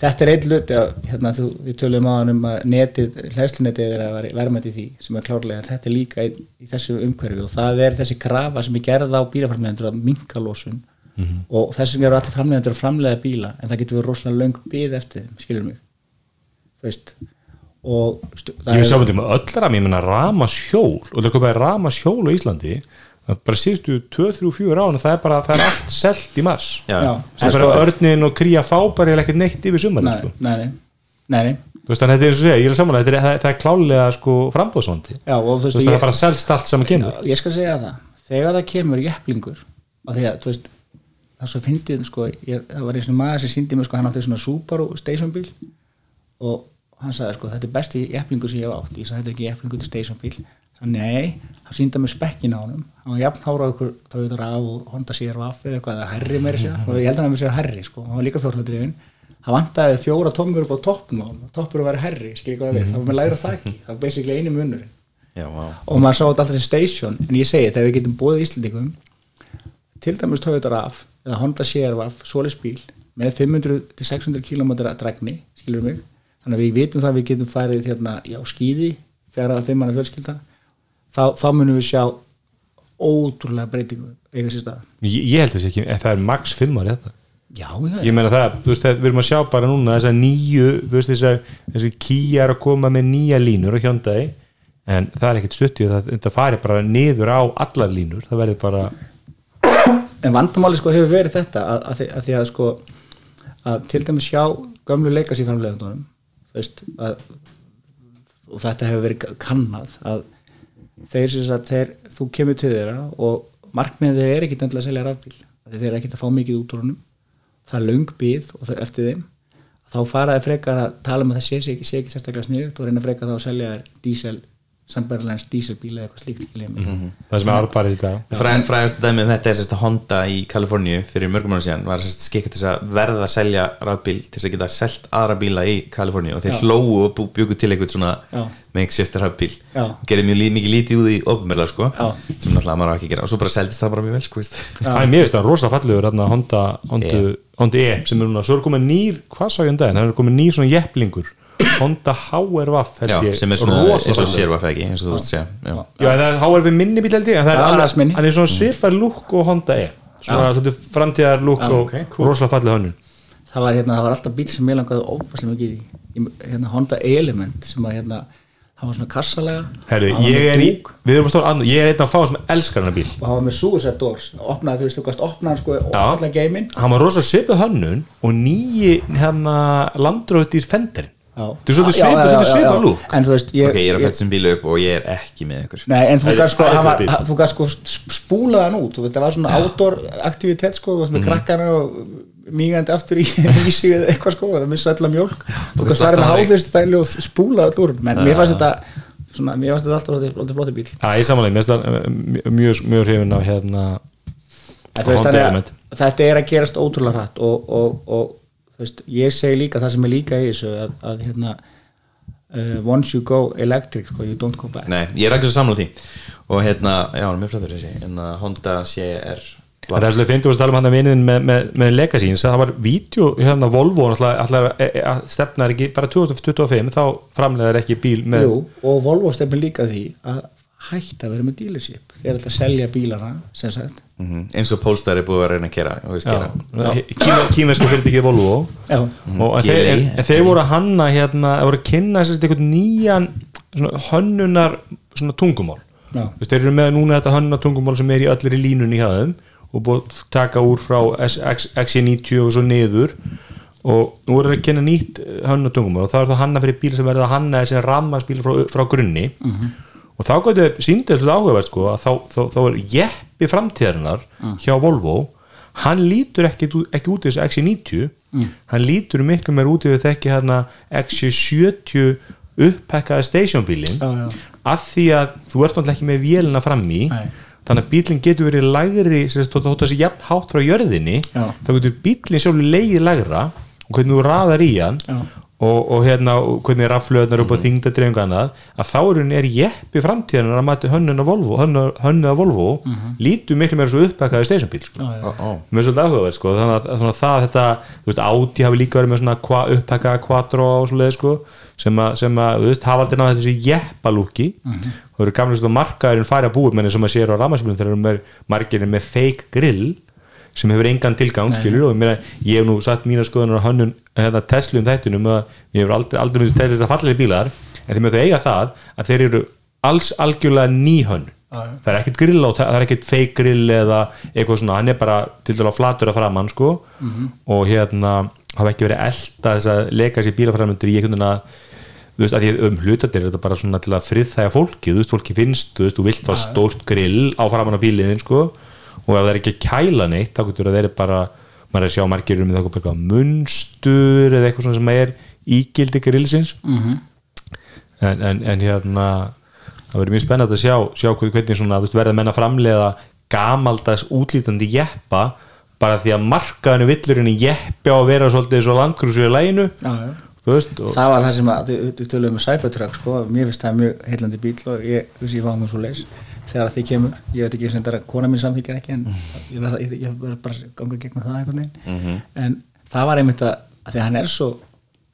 þetta er einn hluti að hérna, þú, við tölum á hann um að netið, hlæslinetið er að vera verðmætt í því sem er klárlega, en þetta er líka í, í þessu umhverfi og það er þessi krafa sem er gerða á bílaframlendur að minka losun. Og þess vegna eru allir framlendur að framlega bíla en það getur verið rosalega löng bíð eftir þeim, skiljum mig? Þú veist og ég vil sjá myndið með öll ram, ég menna ramas hjól og það er köpaði ramas hjól á Íslandi bara síðustu 2-3-4 án það er bara, það er allt selt í mars. Já, Já. það er bara örnin og kría fá bara ekkert neitt yfir sumar nei, sko. nei, nei, nei, nei. þú veist þannig að þetta er eins og segja, ég er samanlega þetta er, það, það er klálega sko og þú veist, það er bara selst allt sem kemur. Já, ég skal segja það. Þegar það kemur jepplingur og því að þú veist það svo fyndið sko, ég, það var eins og maður sem síndi mig sko, hann átti svona Subaru stationbíl og hann sagði sko þetta er besti jepplingur sem ég hef átt. Ég sagði þetta er ekki jepplingur til stationbíl nei, það síndi hann með spekkin á honum. Hann var jafn hára okkur Toyota RAV og Honda CR-V eða eitthvað, eða herri meiri sér og ég held að hann með sér herri sko, hann var líka fjórhaldrifin það vantaði fjóra tommur upp á toppnum á honum. Toppur vera herri, skil ekki hvað við það var með læra þakki, það var basically einu munurinn. Já, já. og maður sá alltaf sem station. En ég segi þegar við getum búið Íslandingum til dæmis Toyota RAV eða Honda CR-V, svoleiðs bíl með 500-600 km dregni skilur mig, þannig að við vitum það að við getum farið hérna já skýði fjara að fimmana fjölskylda þá, þá munum við sjá ótrúlega breytingu eiga sér stað. Ég, ég held þess ekki, það er max 5 ári þetta. Já, já, ég meina það, þú veist, við erum að sjá bara núna þessar nýju, þú veist, þessar þessi Kia er að koma með nýja línur og hjóndaði, en það er ekkit stuttið það, þetta fari bara niður á allar línur, það verður bara en vandamáli sko hefur verið þetta að, að, að því að sko að til dæmis sjá gömlu leikast í framlegundunum veist að og þetta hefur verið kannað að þeir sem sagt þeir, þú kemur til þeirra og markmiðið er ekkit endilega að selja rafbíl. Þeir eru ekkit að fá mikið út úr honum. Það er löng bíð og það er eftir þeim. Þá faraði frekar að tala um að það sé, sé, sé ekki sérstaklega sniðugt og reyna frekar þá að selja þér dísel sambærlæns díselbíla eða eitthvað slíkt skilja mig. Það sem er albarið í dag. Fræ, frægast dæmið um þetta er sérst að Honda í Kaliforníu fyrir mörgum ára síðan var sérst skikka til þess að verða að selja rafbíl til þess að geta selt aðra bíla í Kaliforníu og þeir Já. hlóu og bjuggu til eitthvað svona Já. make shifter rafbíl. Já. gerði mjög mikið lítið út í ofnverðar sko sem náttúrulega maður ekki gera. Og svo bara seldist það bara mjög vel sko er mér veist það rosa fallegur hérna, Honda, Honda, Honda E sem er núna, svo er komið nýr, hvað sá ég um daginn? Það er komið nýr svona jepplingur Honda HR-Vaff Já, sem er svona eins og sérvaf ekki? Eins og þú veist segja já. Já, það er HR-V minni bíl held ég er hann er svona svipar lúk og Honda E. Svona svolítið framtíðar lúk og rosalega fallið hönnun. Það var, hérna, það var alltaf bíl sem ég langaði óbærslega mikið í Ég- hérna, Honda Element sem að hérna, það var svona kassalega Herru, hann var ég er í, dúk. við erum að stóra andur ég er einn af fáum sem elskar hennar bíl. Og það var með suicide doors. Opnaði, þú veist, þú gast opnaði sko og allan geiminn. Hann var rosalega svipað hönnun og nýji hérna landröðdýr fenderinn þetta er svolítið svipað, lúk en þú veist, ég, ok, ég er að fætt sem bílu upp og ég er ekki með ykkur. Nei, en þú Það er- gast sko, það er hann var, bíll. þú gast sko sp- spúlað hann út, þú veit, það var svona outdoor aktivitet sko, þú veist, Mhm. með krakkana og mýgandi aftur í, í sig eða eitthvað sko, það missa allar mjólk. Þú gast slaka farið með það háþyrst dæli og spúlað all úr, menn mér fannst þetta svona, mér fannst þetta alltaf svolítið flóti bíl Já, ég samanlega, mér finnst það eh, mjög, mjög hrifin af hérna þú þetta er að gerast ótrúlega hratt og, og, og þú veist, ég segi líka það sem er líka í þessu að, að hérna uh, once you go electric sko, you don't go back. Nei, ég er ekki sammála því. Og hérna, já, hann er mjög flottur þessi. En Honda CR Það er svolítið fyndið að tala um hann að viniðin með, með, með legacy, það var vídeo hérna Volvo, alltaf að stefnar ekki bara 2025, þá framleiðar ekki bíl með Jú, og Volvo stefnir líka að því að hætta að vera með dealership. Þeir ætla að selja bílana sem sagt. Mhm. eins og Polestar er búið að reyna að gera, og gera. Kína, kínesku fyrirtæki Volvo. Já, og en þeir, en, en þeir voru að hanna hérna, voru að kynna nýjan svona hönnunar svona tungumál. Veist, þeir eru með núna þetta hönnunar tungumál sem er í öllir í línunni hjá þeim og búið að taka úr frá XC90 og svo niður. Og nú voru þeir að kynna nýtt hönnunar tungumál og það er það hanna fyrir bíl sem verða að hanna þessi rammaspíl frá, frá grunni og þá gæti síndið þetta áhugavert sko að þá, þá, þá er jeppi framtíðarinnar hjá Volvo hann lítur ekki, ekki út í þessu XC90 hann lítur miklu meir út í við þekki hérna XC70 upphekkaða stationbílin Já, já. að því að þú ert náttúrulega ekki með vélina fram í Nei. þannig að bílinn getur verið lægri sem þess að þessi jafn hátt frá jörðinni Já. þá getur bílinn sjálfur leigið lægra og hvernig þú raðar í hann. Og, og hérna og hvernig raflöðnar upp á þingdadreifing annað að þá er hún er jeppi framtíðan að mati hönnun að Volvo hönnun að Volvo lítur miklu meira svo upphækkaði stationbíl sko. ó. mér er svolítið áhugaverð sko. þannig að, þannig að það þetta þú veist, Audi hafi líka verið með svona kva, upphækkaða quattro og svoleið sko, sem að, sem að þú veist, hafa aldrei náða þessu jeppalúki þú eru gamlega svona markaðurinn færi að búið menn sem að sér á ramaspilum þegar margirinn með fake grill sem hefur engan tilgang skilur mér, ég hef nú satt mína skoðunar á hönnun hérna, Tesla um þættunum að ég hefur aldrei, aldrei myndist Tesla þess að fallegi bílar en þeir með þau eiga það að þeir eru alls algjörlega nýhönn. Það er ekkert grill á, það er ekkert fake grill eða eitthvað svona, hann er bara til dæla flatur að framann sko. Og hérna hafa ekki verið elda þess að leika sér bílafræðmyndur í einhvern veginn að þú veist, að því um hlutatir þetta bara svona til að friðþæga fólki, þú veist, fólki finnst þú veist, þú vilt fá stórt grill á sko, og ef það er ekki að kæla neitt, þá getur það verið bara maður er að sjá margir um eitthvað munstur eða eitthvað sem er ígildi grillsins en, en, en hérna það verður mjög spennandi að sjá, sjá hvernig svona, veist, verða menn að framleiða gamaldags útlítandi jeppa bara því að markaðinu villurinn í jeppi á að vera svolítið svo landgrúsu í læginu þú veist, og, það var það sem að, við, tölum um Cybertruck sko, mér finnst það mjög heillandi bíl og ég, ég fáum það svo leis þegar því kemur, ég veit ekki sem þetta er að kona mín samþykir ekki en ég verð, ég, ég verð bara að ganga gegn það einhvern veginn en það var einmitt að, að því að hann er svo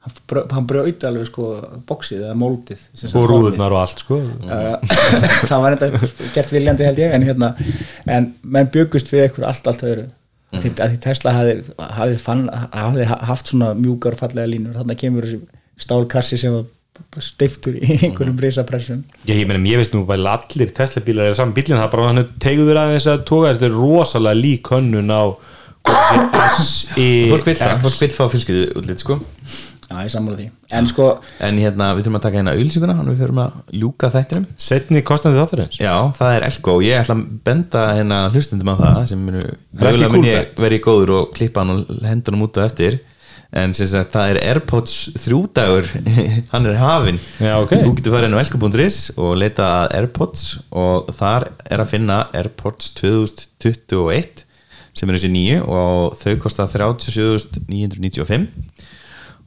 hann, brö, hann brauti alveg sko bóksið eða sagt, og formið. rúðurnar og allt sko Uh, það var enda gert viljandi held ég en hérna en menn byggust við eitthvað allt allt öðru mm. því að því Tesla hafi, hafi, fann, hafi haft svona mjúkar og fallega línur þannig kemur þessi stálkassi sem var steiftur í einhverjum risapressum Já, ég meina, ég veist nú bara allir Tesla bílar er saman bílinn, það er bara hann teguður aðeins að toga þetta er rosalega lík hönnun á SI fólk vil það, fólk vil fá fjölskyldu útlit sko. Já ég sammála því. En sko en hérna við þurfum að taka hérna auðlýsinguna hann við fyrir að ljúka þættinum. Setni kostandi þáttur eins já, það er Elko og ég ætla að benda hérna hlustundum á það sem munu en sagt það er Airpods þrjúdagur hann er hafinn. Já, ok. þú getur farið inn á elko.is og leita að Airpods og þar er að finna Airpods 2021 sem er þessi nýju og þau kosta 37.995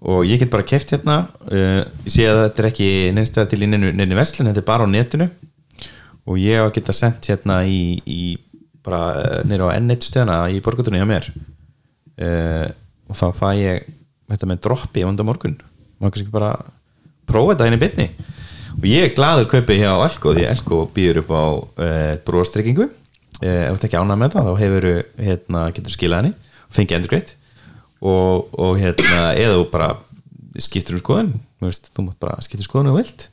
og ég get bara keft hérna uh, ég sé að þetta er ekki neinstæða til neinu verslun, þetta er bara á netinu. Og ég á að geta sendt hérna í, í bara uh, neyru á N1 stöðana í borgatunni hjá mér. Uh, og þá fæ ég þetta með droppi á undan morgun maður kannski bara prófa þetta henni bytni og ég er gladur kaupið hjá Elko því Elko býður upp á uh, bróstryggingu uh, ef þetta ekki ánæg með það þá hefur hérna, getur skilað henni fengið endurgreitt. Og, og hérna, eða þú bara skiptur um skoðun veist, þú mátt bara skiptur um skoðun og vilt.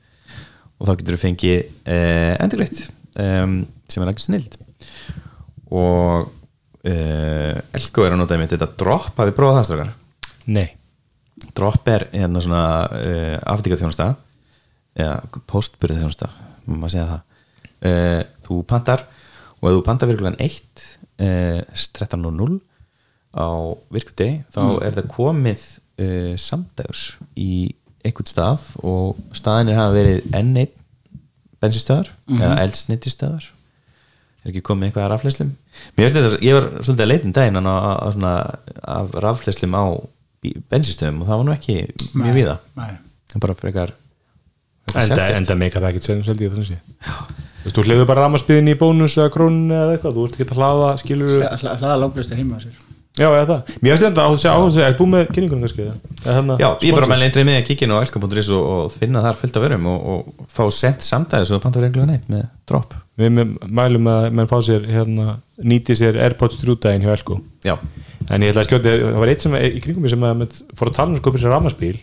Og þá getur þú fengið uh, endurgreitt um, sem er ekki snild og uh, Elko er að nota einmitt þetta drop, hafið prófað það strákar? Nei, drop er hérna svona uh, afdíkaþjónusta eða postbyrði þjónusta maður segja það. Uh, þú pantar og ef þú pantar virkulega 1 uh, 13.00 á virkudegi þá er það komið uh, samdags í einhvern stað og staðinir hafa verið N1 bensinstöðar eða eldsnittistöðar er ekki komið eitthvað finnst þetta, ég var svolítið að leitin daginn á svona, af rafleslum á bensinstöðum og það var nú ekki mjög víða. nei. það er bara frekar, enda, meika það ekki sem seldi ég þannig sé Þú hlefur bara ramaspiðin í bónus eða krónu eða eitthvað, þú ert ekki að hlaða hlaða langblæstur heima á sér Já, eða það, mér finnst þetta áhuga að segja, er þú með kynningunum kannski þarna Já, ég er bara með leindrið með að kíkja inn á elka.is og, og finna þar fullt af verum og, og fá sent samdæðis og panta reglulega neitt með drop. Við með, mælum að menn fá sér hérna, nýti sér Airpods 3 daginn hjá Elko. Já, en ég ætla að skjóta, það var eitt sem í kringum mig sem að, með, fór að tala um skopið sér rafmaspíl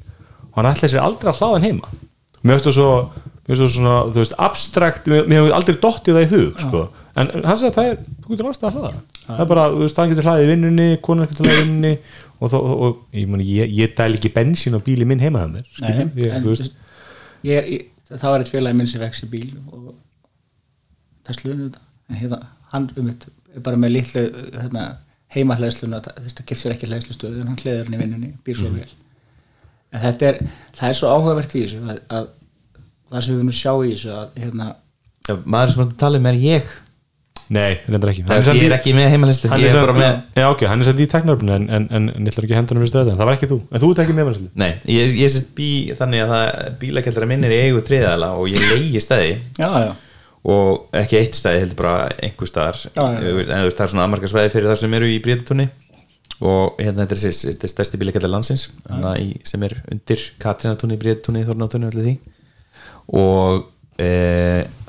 og hann ætlaði sér aldrei að hlaða hann heima. Mér finnst það svo, mér finnst það svona þú veist, abstrakt, mér, mér hefur aldrei dottið það í hug sko. En hann sagði að það er þú getur alltaf að hlaða það er bara, þú veist, hann getur hlaðið í vinnunni konan getur hlaðið í vinnunni og, þó, og, og ég, meni, ég, ég dæl ekki bensín á bíli minn heima það mér það var eitt félagi minn sem vex í bíl og Tesla um þetta en hérna, hann um þetta er bara með litlu hérna, heima hlæðsluna þetta getur sér ekki hlæðslustöðu en hann hlæðir hann í vinnunni, býr svo vel. En þetta er, það er svo áhugavert í þessu að, að það sem við nú sjá í þessu að hérna, Já, maður sem að tala um er ég nei, reyndar ekki. Samt ég er ekki með heimalislu hann er er bara samt- með já, ok, hann er sett í teknaröfni en, en, en, en ég ætlar ekki hendunum það var ekki þú en þú ert ekki með mannsli Nei, ég, ég sést bí þannig að það bílakjaldara minn er í eigu þriðaðala og ég leiði stæði já, já, og ekki eitt stæði heldur bara einhver staðar. En þú veist, það er svona amarka svæði fyrir það sem eru í Bríðatúni og hérna þetta er, þetta er stærsti bílakjallar landsins í, sem er undir Þornatúni allir því. Og e,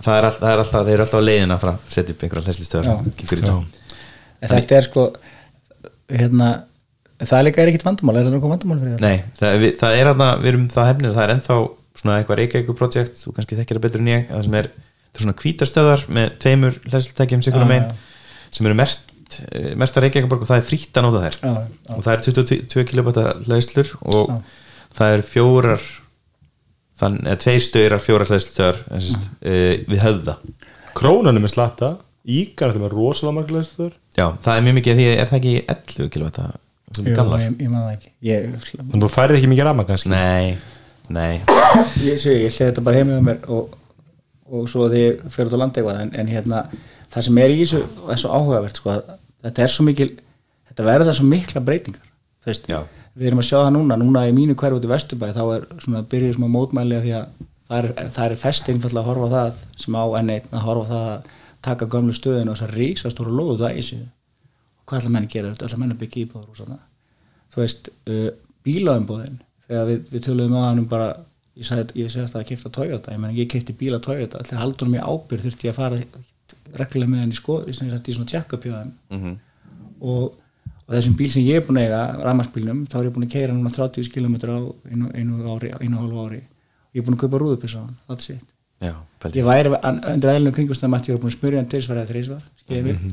það, er all, það er alltaf þeir eru alltaf á leiðina að setja upp einhverja hlæslistöðar þetta er sko hérna það líka er ekkit vandamál, er það nokkuð vandamál fyrir þetta? Nei, það, við, það er hérna, við erum það hefnir það er ennþá svona eitthvað reykja ykkur projekt þú kannski þekkir það betur en ég það sem er, þetta er svona hvítastöðar með tveimur hlæslutækjum sigur Já, um einn sem eru mert merta Reykjavíkaborg og það er frítt að nota þær Já, já. og það er 22 kilobata hlæslur og Já. það er fjórar þann, eða tveir stöðar fjórar hlæslutöðar uh, við höfða. Krónan er með slatta Ígar er með rosalega marglega já, það er mjög mikið því er það ekki 11 kilobata Jú, gamlar. ég, ég maður það ekki. Ég, Þannig þú færið ekki mikið rama kannski? Nei, nei. Ég, sé, ég hlið þetta bara heim með mér og, og svo því ég fyrir út á landi eitthvað en, en hérna, það sem er í þessu er svo áhugavert, sko, að þetta er svo mikil þetta verða svo mikla breytingar þú veist, Já. Við erum að sjá það núna núna í mínu hverju út í Vesturbæ þá er svona byrjuð smá mótmæli af því að það er, það er fest einfallega að horfa það sem á enn einn að horfa það að taka gömlu stöðinu og þess að rísa stóru lóðu það í sig. Hvað ætla menn að gera, ætla menn að byggja íbúður og svona? Þú veist, uh, bílaðumbóðin þegar við, við töluðum á hannum bara ég segast að að kipta Toyota ég menn ég kipti bíla Toyota, allir haldur mér ábyrð þurfti ég að fara reglulega með hann í skoð í svona, svona þeim. Mhm. og, og þessum bíl sem ég er búin að eiga rafmagsbílnum, þá er ég búin að keira núna 30 km á einu, einu ári einu og hálfu ári, ég er búin að kaupa rúðupissa á hann, that's it. Já, ég væri undir eðlunum kringumstæðum að ég var búin að smurja hann tvisvar eða þrísvar skilja mig.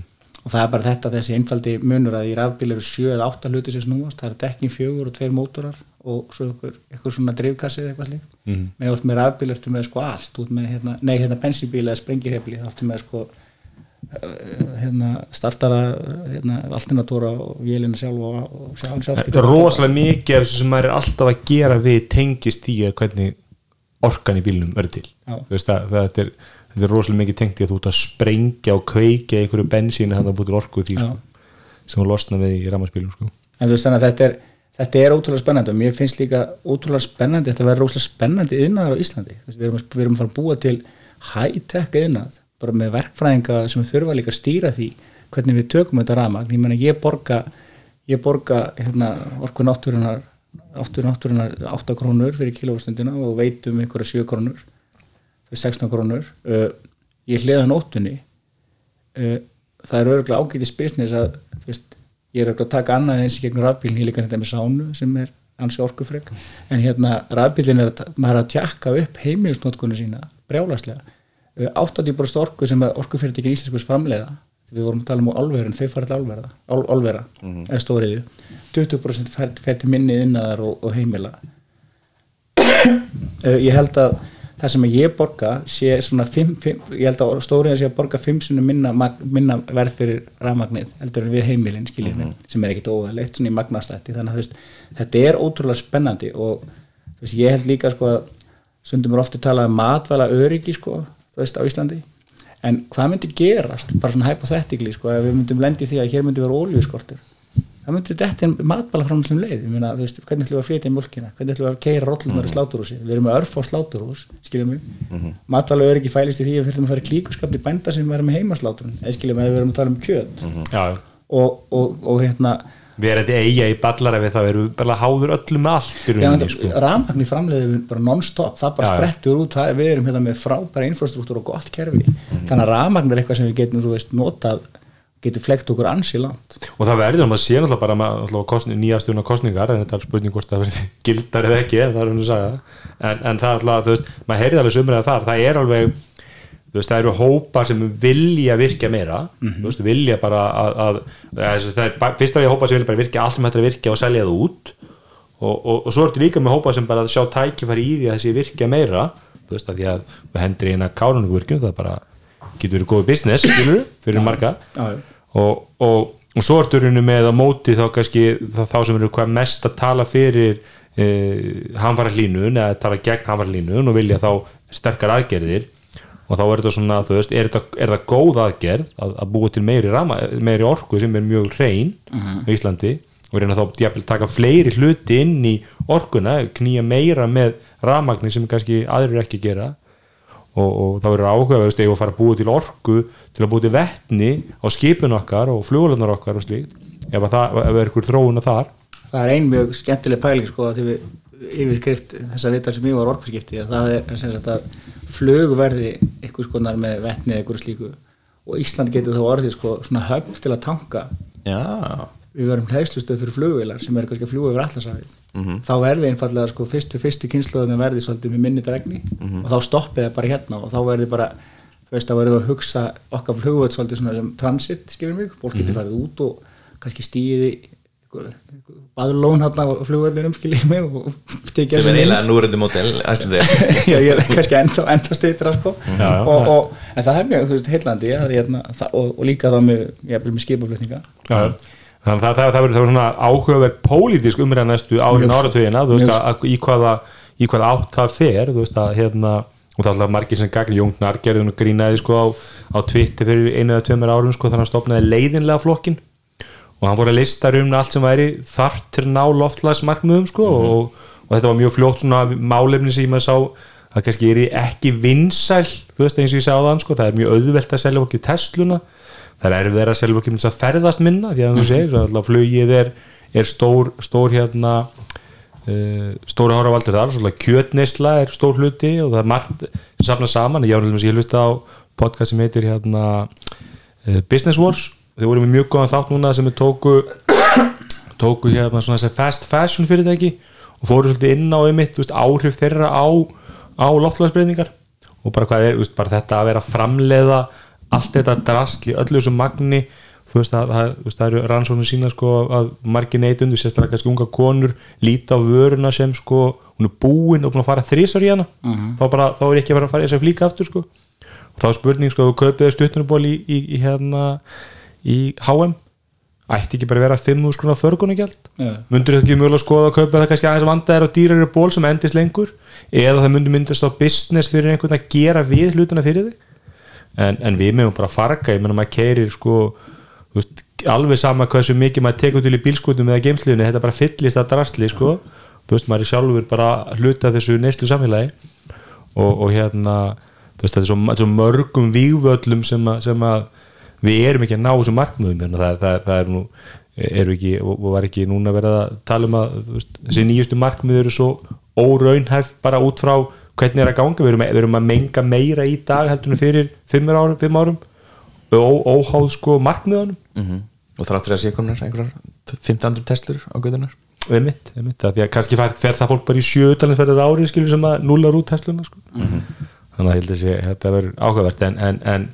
Og það er bara þetta þessi einfaldi munur að í rafbíl eru sjö eða átta hluti sem snúast, það er dekkin fjögur og tveir mótorar og svo ykkur, ykkur svona drifkassi eða eitthvað slíkt. Mm -hmm. með, með rafbíl ertu með sko allt. Með hérna, nei hérna bensínbíl eða sprengirhefli þá ertu með sko hérna startara hérna altinatóra og vélina sjálf og, og sjálf, sjálf Þetta er rosalega mikið af þessu sem maður er alltaf að gera við tengist í að hvernig orkan í bílnum verður til. Veist að, það er, þetta er rosalega mikið tengt í að þú ert að sprengja og kveikja einhverju bensíni þannig að búið til orku því sko, sem að losna við í ramaspílum sko. en þú veist þannig að þetta er þetta er ótrúlega spennandi og mér finnst líka ótrúlega spennandi, þetta verður ótrúlega spennandi yðnaðar á Íslandi, við erum, við erum að fara að búa til high-tech yðnað bara með verkfræðinga sem þurfa líka að stýra því hvernig við tökum þetta ramagn, ég meina ég borga ég borga hérna, orku náttúrunar orku náttúrunar 8 krónur fyrir kilófastundina og veitum einhverja 7 krónur fyrir 16 krónur. Uh, ég hliða nóttunni. Uh, það er örgulega ágætis business að veist, ég er örgulega að taka annað eins í gegnum rafbílinn, ég líka þetta með sánu sem er ansi orkufrek. En hérna rafbílinn er að maður er að tjakka upp heimilisnótkunni sína brjálaslega 80% orku sem orkufyrirtækin íslenskus framleiða við vorum að tala um álverin, þau fara til álvera, ál, álvera eða stóriðu 20% fer, fer til minni innaðar og, og heimila. Uh, ég held að það sem ég borga sé svona fimm, fimm, ég held að stóriðan sé að borga fimm sinni minna, minna verð fyrir rafmagnið heldur en við heimilin skiljið mm sem er ekkit óæðilegt svona í magnastætti þannig að veist, þetta er ótrúlega spennandi og veist, ég held líka sko að stundum er ofta talað um matvæla öryggi sko, þú veist, á Íslandi. En hvað myndi gerast, bara svona hypothetically sko, ef við myndum lendi því að hér myndi vera ólíuskortur það myndi þetta matbala fram sem leið, ég meina, þú veist, hvernig ætlum við að flytja í mjölkina, hvernig ætlum við að keira rollunar í sláturhúsi, við erum með örf á sláturhús skiljum við, mm -hmm. matbala er ekki fælist í því að við þurfum að fara í klíkuskapni bænda sem verðum með heimasláturinn, eða skiljum við að við erum að tala um kjöt. Já, og, og, og hérna við erum þetta eiga í ballarefi þá erum við bara háður öllum með allt sko. rafmagni framleiðum við bara non-stop, það bara Já, sprettur út það, við erum hérna með frábæra infrastruktúr og gott kerfi, Mhm. þannig að rafmagn er eitthvað sem við getum, þú veist, notað getur flekt okkur ansi langt. Og það verður, maður sé náttúrulega bara maður, kostni, nýjastjóna kostningar en þetta er spurning hvort það verður gildar eða ekki en það er hann að sagja en, en það er alltaf, þú veist, maður heyrði alveg sumrið þar, það er alveg veist, það eru hópar sem vilja virkja meira, þú veist, vilja bara að, að, að það er fyrst af því hópar sem vilja bara virkja allt sem er að virkja og selja það út. Og, og, og svo ertu líka með hópar sem bara sjá tækifæri í því að þessi virkja meira. Þú veist, að því að við hendur í eina kárunugvirkjum það bara getur verið góð business skilur, fyrir marga. Og, og, og svo ertu rauninu með á móti þá kannski þá, þá sem eru hvað mest að tala fyrir e, hanfara hlínun eða tala gegn hanfara hlínun og vilja þá sterkar aðgerðir og þá er þetta svona, þú veist, er þetta, er þetta góð aðgerð að, að búa til meiri, rama, meiri orku sem er mjög hrein á Íslandi og reyna þá jafnvel taka fleiri hluti inn í orkuna, knýja meira með ramagni sem kannski aðrir ekki gera. Og, og það verður áhugaverðust ef að fara að búa til orku til að búa til vettni á skipun okkar og fluglunar okkar og slíkt ef að það ef er ykkur þróun að þar. Það er ein mjög skemmtileg pæling sko að því við yfirskrift þessa vitar sem ég var orkuskipti að það er sem sagt að flugverði ykkur skonar með vetni eða ykkur slíku. Og Ísland getur þá orðið sko svona höfn til að tanka. Já, við verum hlæslustöð fyrir flugvilar sem er kannski að fljúa yfir allasafið þá verði einfallega sko fyrstu, fyrstu kynsluðan verði svolítið með minni dregni og þá stoppið það bara hérna og þá verði bara þú veist að verðum að hugsa okkar flugvöld svolítið svona sem transit skilur mig, fólk getur farið út og kannski stíði baðlón hann á flugvöldinum skilur mig og tekið sem er eiginlega núröndi mótel já, ég er kannski ennþá, ennþá stýttra sko. Og, en það er mjög, heillandi ja, hérna, það, og, og líka þá með, með skipaflutninga. Þannig að það, það, það verður það svona áhugaverð pólitísk umræða næstu að í hvaða í hvaða átt það fer, þú veist að hérna, og það er alltaf margir sem gagn Jóngnar gerði hún grínaði sko á, á Twitter fyrir einu eða tveimur árum sko þannig að hann stopnaði leiðinlega flokkin og hann fór að lista um allt sem væri þart til að ná loftlagsmarkmiðum sko og, og þetta var mjög fljótt svona málefni sem ég sá að kannski er ekki vinsæl þú veist eins og ég sá þann sko, það er mjög auðvelt að selja okkur Tesluna. Það er erfið að selja okkur að ferðast minna því að þú segir, alltaf flugið er, er stór, stór hérna uh, stóra áravaldur þar svolítið kjötneisla er stór hluti og það er margt sem safna saman. Ég, ég hlusta á podcast sem heitir hérna uh, Business Wars þeir voru með mjög góðan þátt núna sem við tóku tóku hérna svona þessi fast fashion fyrirtæki og fóru svolítið inn á einmitt veist, áhrif þeirra á, á loftlagsbreyningar og bara hvað er veist, bara þetta að vera framleiða allt þetta drastl í öllu þessu magni þú veist að það, eru rannsóknir sína sko að margir neytundu sérstaklega kannski unga konur líta á vöruna sem sko hún er búin og búin að fara þrísar í hana. Þá, bara, þá er ekki að vera að fara í þess að flíka aftur sko. Og þá er spurning sko að þú kaupiði stuttunuból í, í, í hérna í HM ætti ekki bara að vera 5.000 skrónar förgunagjald Já. myndur þetta ekki mjögulega að skoða að kaupa það kannski aðeins vandaðir á dýrari ból sem endist lengur? Eða það myndur myndast á business fyrir einhvern að gera við hlutina fyrir þig? En, en við meðum bara farga ég menna maður keirir sko veist, alveg sama hversu mikið maður tekur til í bílskutum eða geimsliðinu þetta bara fyllist að drastli sko. Þú veist maður er sjálfur bara hluta þessu neyslu samfélagi. Og, og hérna veist þetta er svo, svo mörgum vígvöllum sem að, sem að við erum ekki að ná þessum markmiðum hérna. það, er- það, er- það er nú eru ekki, og og var ekki núna verið að tala um að veist, þessi nýjustu markmið eru svo óraunhæf bara út frá hvernig er að ganga, við erum, við erum að menga meira í dag heldur en fyrir fimm árum, fimm árum. Ó, óháð sko markmiðanum Mhm. og þrátt fyrir að sé komnar einhverjar 1500 testlur á guðunar einmitt, einmitt, það, því að kannski fer, fer það fólk bara í sjöutalinnsferðar ári skilur sem að nullar út tesluna sko. þannig að ég held að þetta verður áhugavert. En, en, en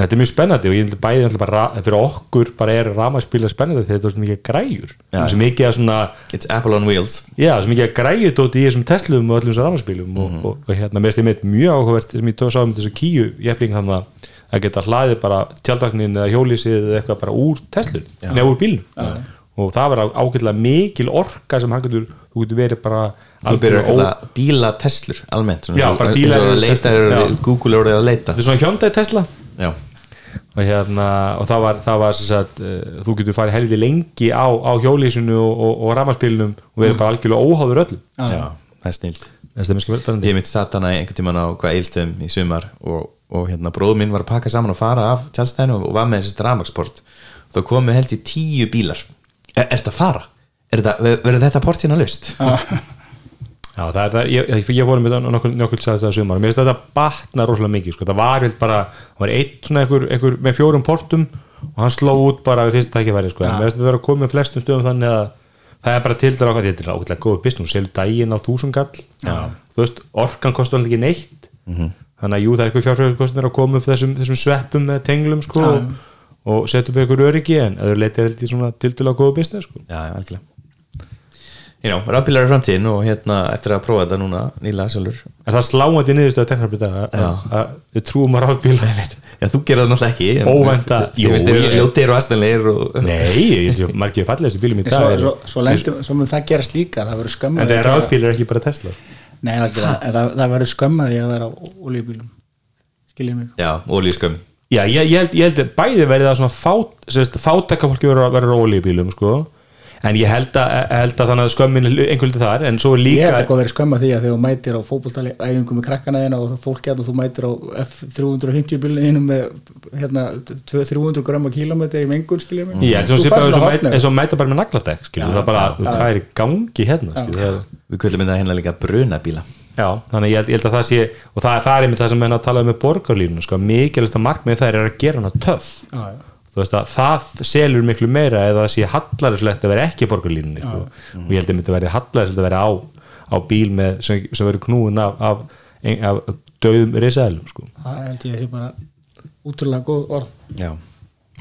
þetta er mjög spennandi og ég held að bæði bara, ra- fyrir okkur bara er ramaspíla spennandi þegar þetta er svo mikið græjur. Já. svo mikið svona It's Apple on Wheels. Já, svo mikið græjur tóti í þessum Teslum og öllum þessum ramaspílum og, og, og hérna með stið mitt mjög áhugavert sem ég tóð sá um þessu kíu jefning þannig að að geta hlaðið bara tjaldvagnin eða hjólísið eða eitthvað bara úr Teslun neða úr bílnum. Og það var ágætlega mikil orka sem hann getur, þú getur verið bara Þú byrjar að algjörlega kalla bíla testlur almennt eins og- að leita. Google er orðið að leita. Þetta er svona Hyundai Tesla. Já, og hérna og það var, það var sem sagt, uh, þú getur farið heldur lengi á, á hjólísinu og, og, og ramaspilnum og verið bara algjörlega óháður öllum já, það er snilt. Er Ég mitt satt hana einhvern tímann á hvað eilstöðum í sumar og, og hérna bróður minn var að pakka saman og fara af tjálstæðinu og var með þessi dramaksport þá komu held í tíu bílar. Er, er þetta að fara? Er verður þetta port hérna laust? Já, það er, það ég, ég, voru með nokkuð, nokkuð sagði það sumar. Mér finnst þetta batna rosalega mikið sko. það var vel bara, það var eitt svona einhver, einhver með fjórum portum og hann sló út bara við fyrst tækifæri sko. en mér finnst þetta að koma með flestum stöðum þannig að það er bara til dæra okkar, þetta er ákveðlega góð business, selur daginn á þúsungall þú veist, orkan kostar alltaf ekki neitt. Þannig að jú, það er eitthvað fjárfjörðskostnir You know, rafbílar er framtíðin og hérna eftir að prófa þetta núna nýla sjálfur. En það sláandi niðurstöða teknarbyrða Já. að við trúum að ráðbíla Já, þú gerir það náttúrulega ekki Óvænta- Ég veist þér ég- ljótir og astanleir og Nei, margir fallegustu bílum í dag svo, eru- svo, svo, lendur, svo mun það gerast líka það verður skömmað en það er rafbílar ekki bara Tesla. Nei, en það, það verður skömmað því að vera á olíubílum. Skiljið mig. Já, ólískömm Já, ég, ég, held, ég held að bæði verið að svona fát, sérst, fátækka fólki verður verður á olíubílum sko. En ég held að, held að þannig að skömmin er einhvern veginn þar en svo er Ég held líka ekki að vera skömmað því að þegar þú mætir á fótboltali æfingu með krakkana þína og fólk hérna þú mætir á F350 bílinu með hérna 200-300 grömma kílómetri í mengun skiljið mig. Ég held Þú og svona hornið. eins og mæta bara með nagladekk skilur, það er bara, hvað er í gangi hérna Við kvöldum þetta hérna líka brunabíla. Já, þannig að ég held, ég held að það sé og það, það er einmitt það sem það þú veist að það selur miklu meira eða það sé hallarinslegt að vera ekki borgarlínunni sko. og ég held að þetta verði hallarinslegt að vera á, á bíl með, sem, sem verður knúin af, af, ein- af döðum risaðlum sko. Það held ég að sé bara útrúlega góð orð. Já,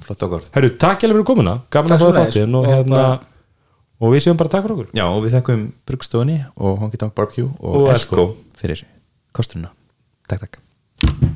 flott og gott Herru, takk hjá fyrir komuna, gaman Takk að sömuleiðis. þáttinn og, Og hérna, og við séum bara takk fyrir okkur. Já, og við þekkum Bruggstofunni og Honky Tonk Barbecue og, Og Elko fyrir kosturina Takk, takk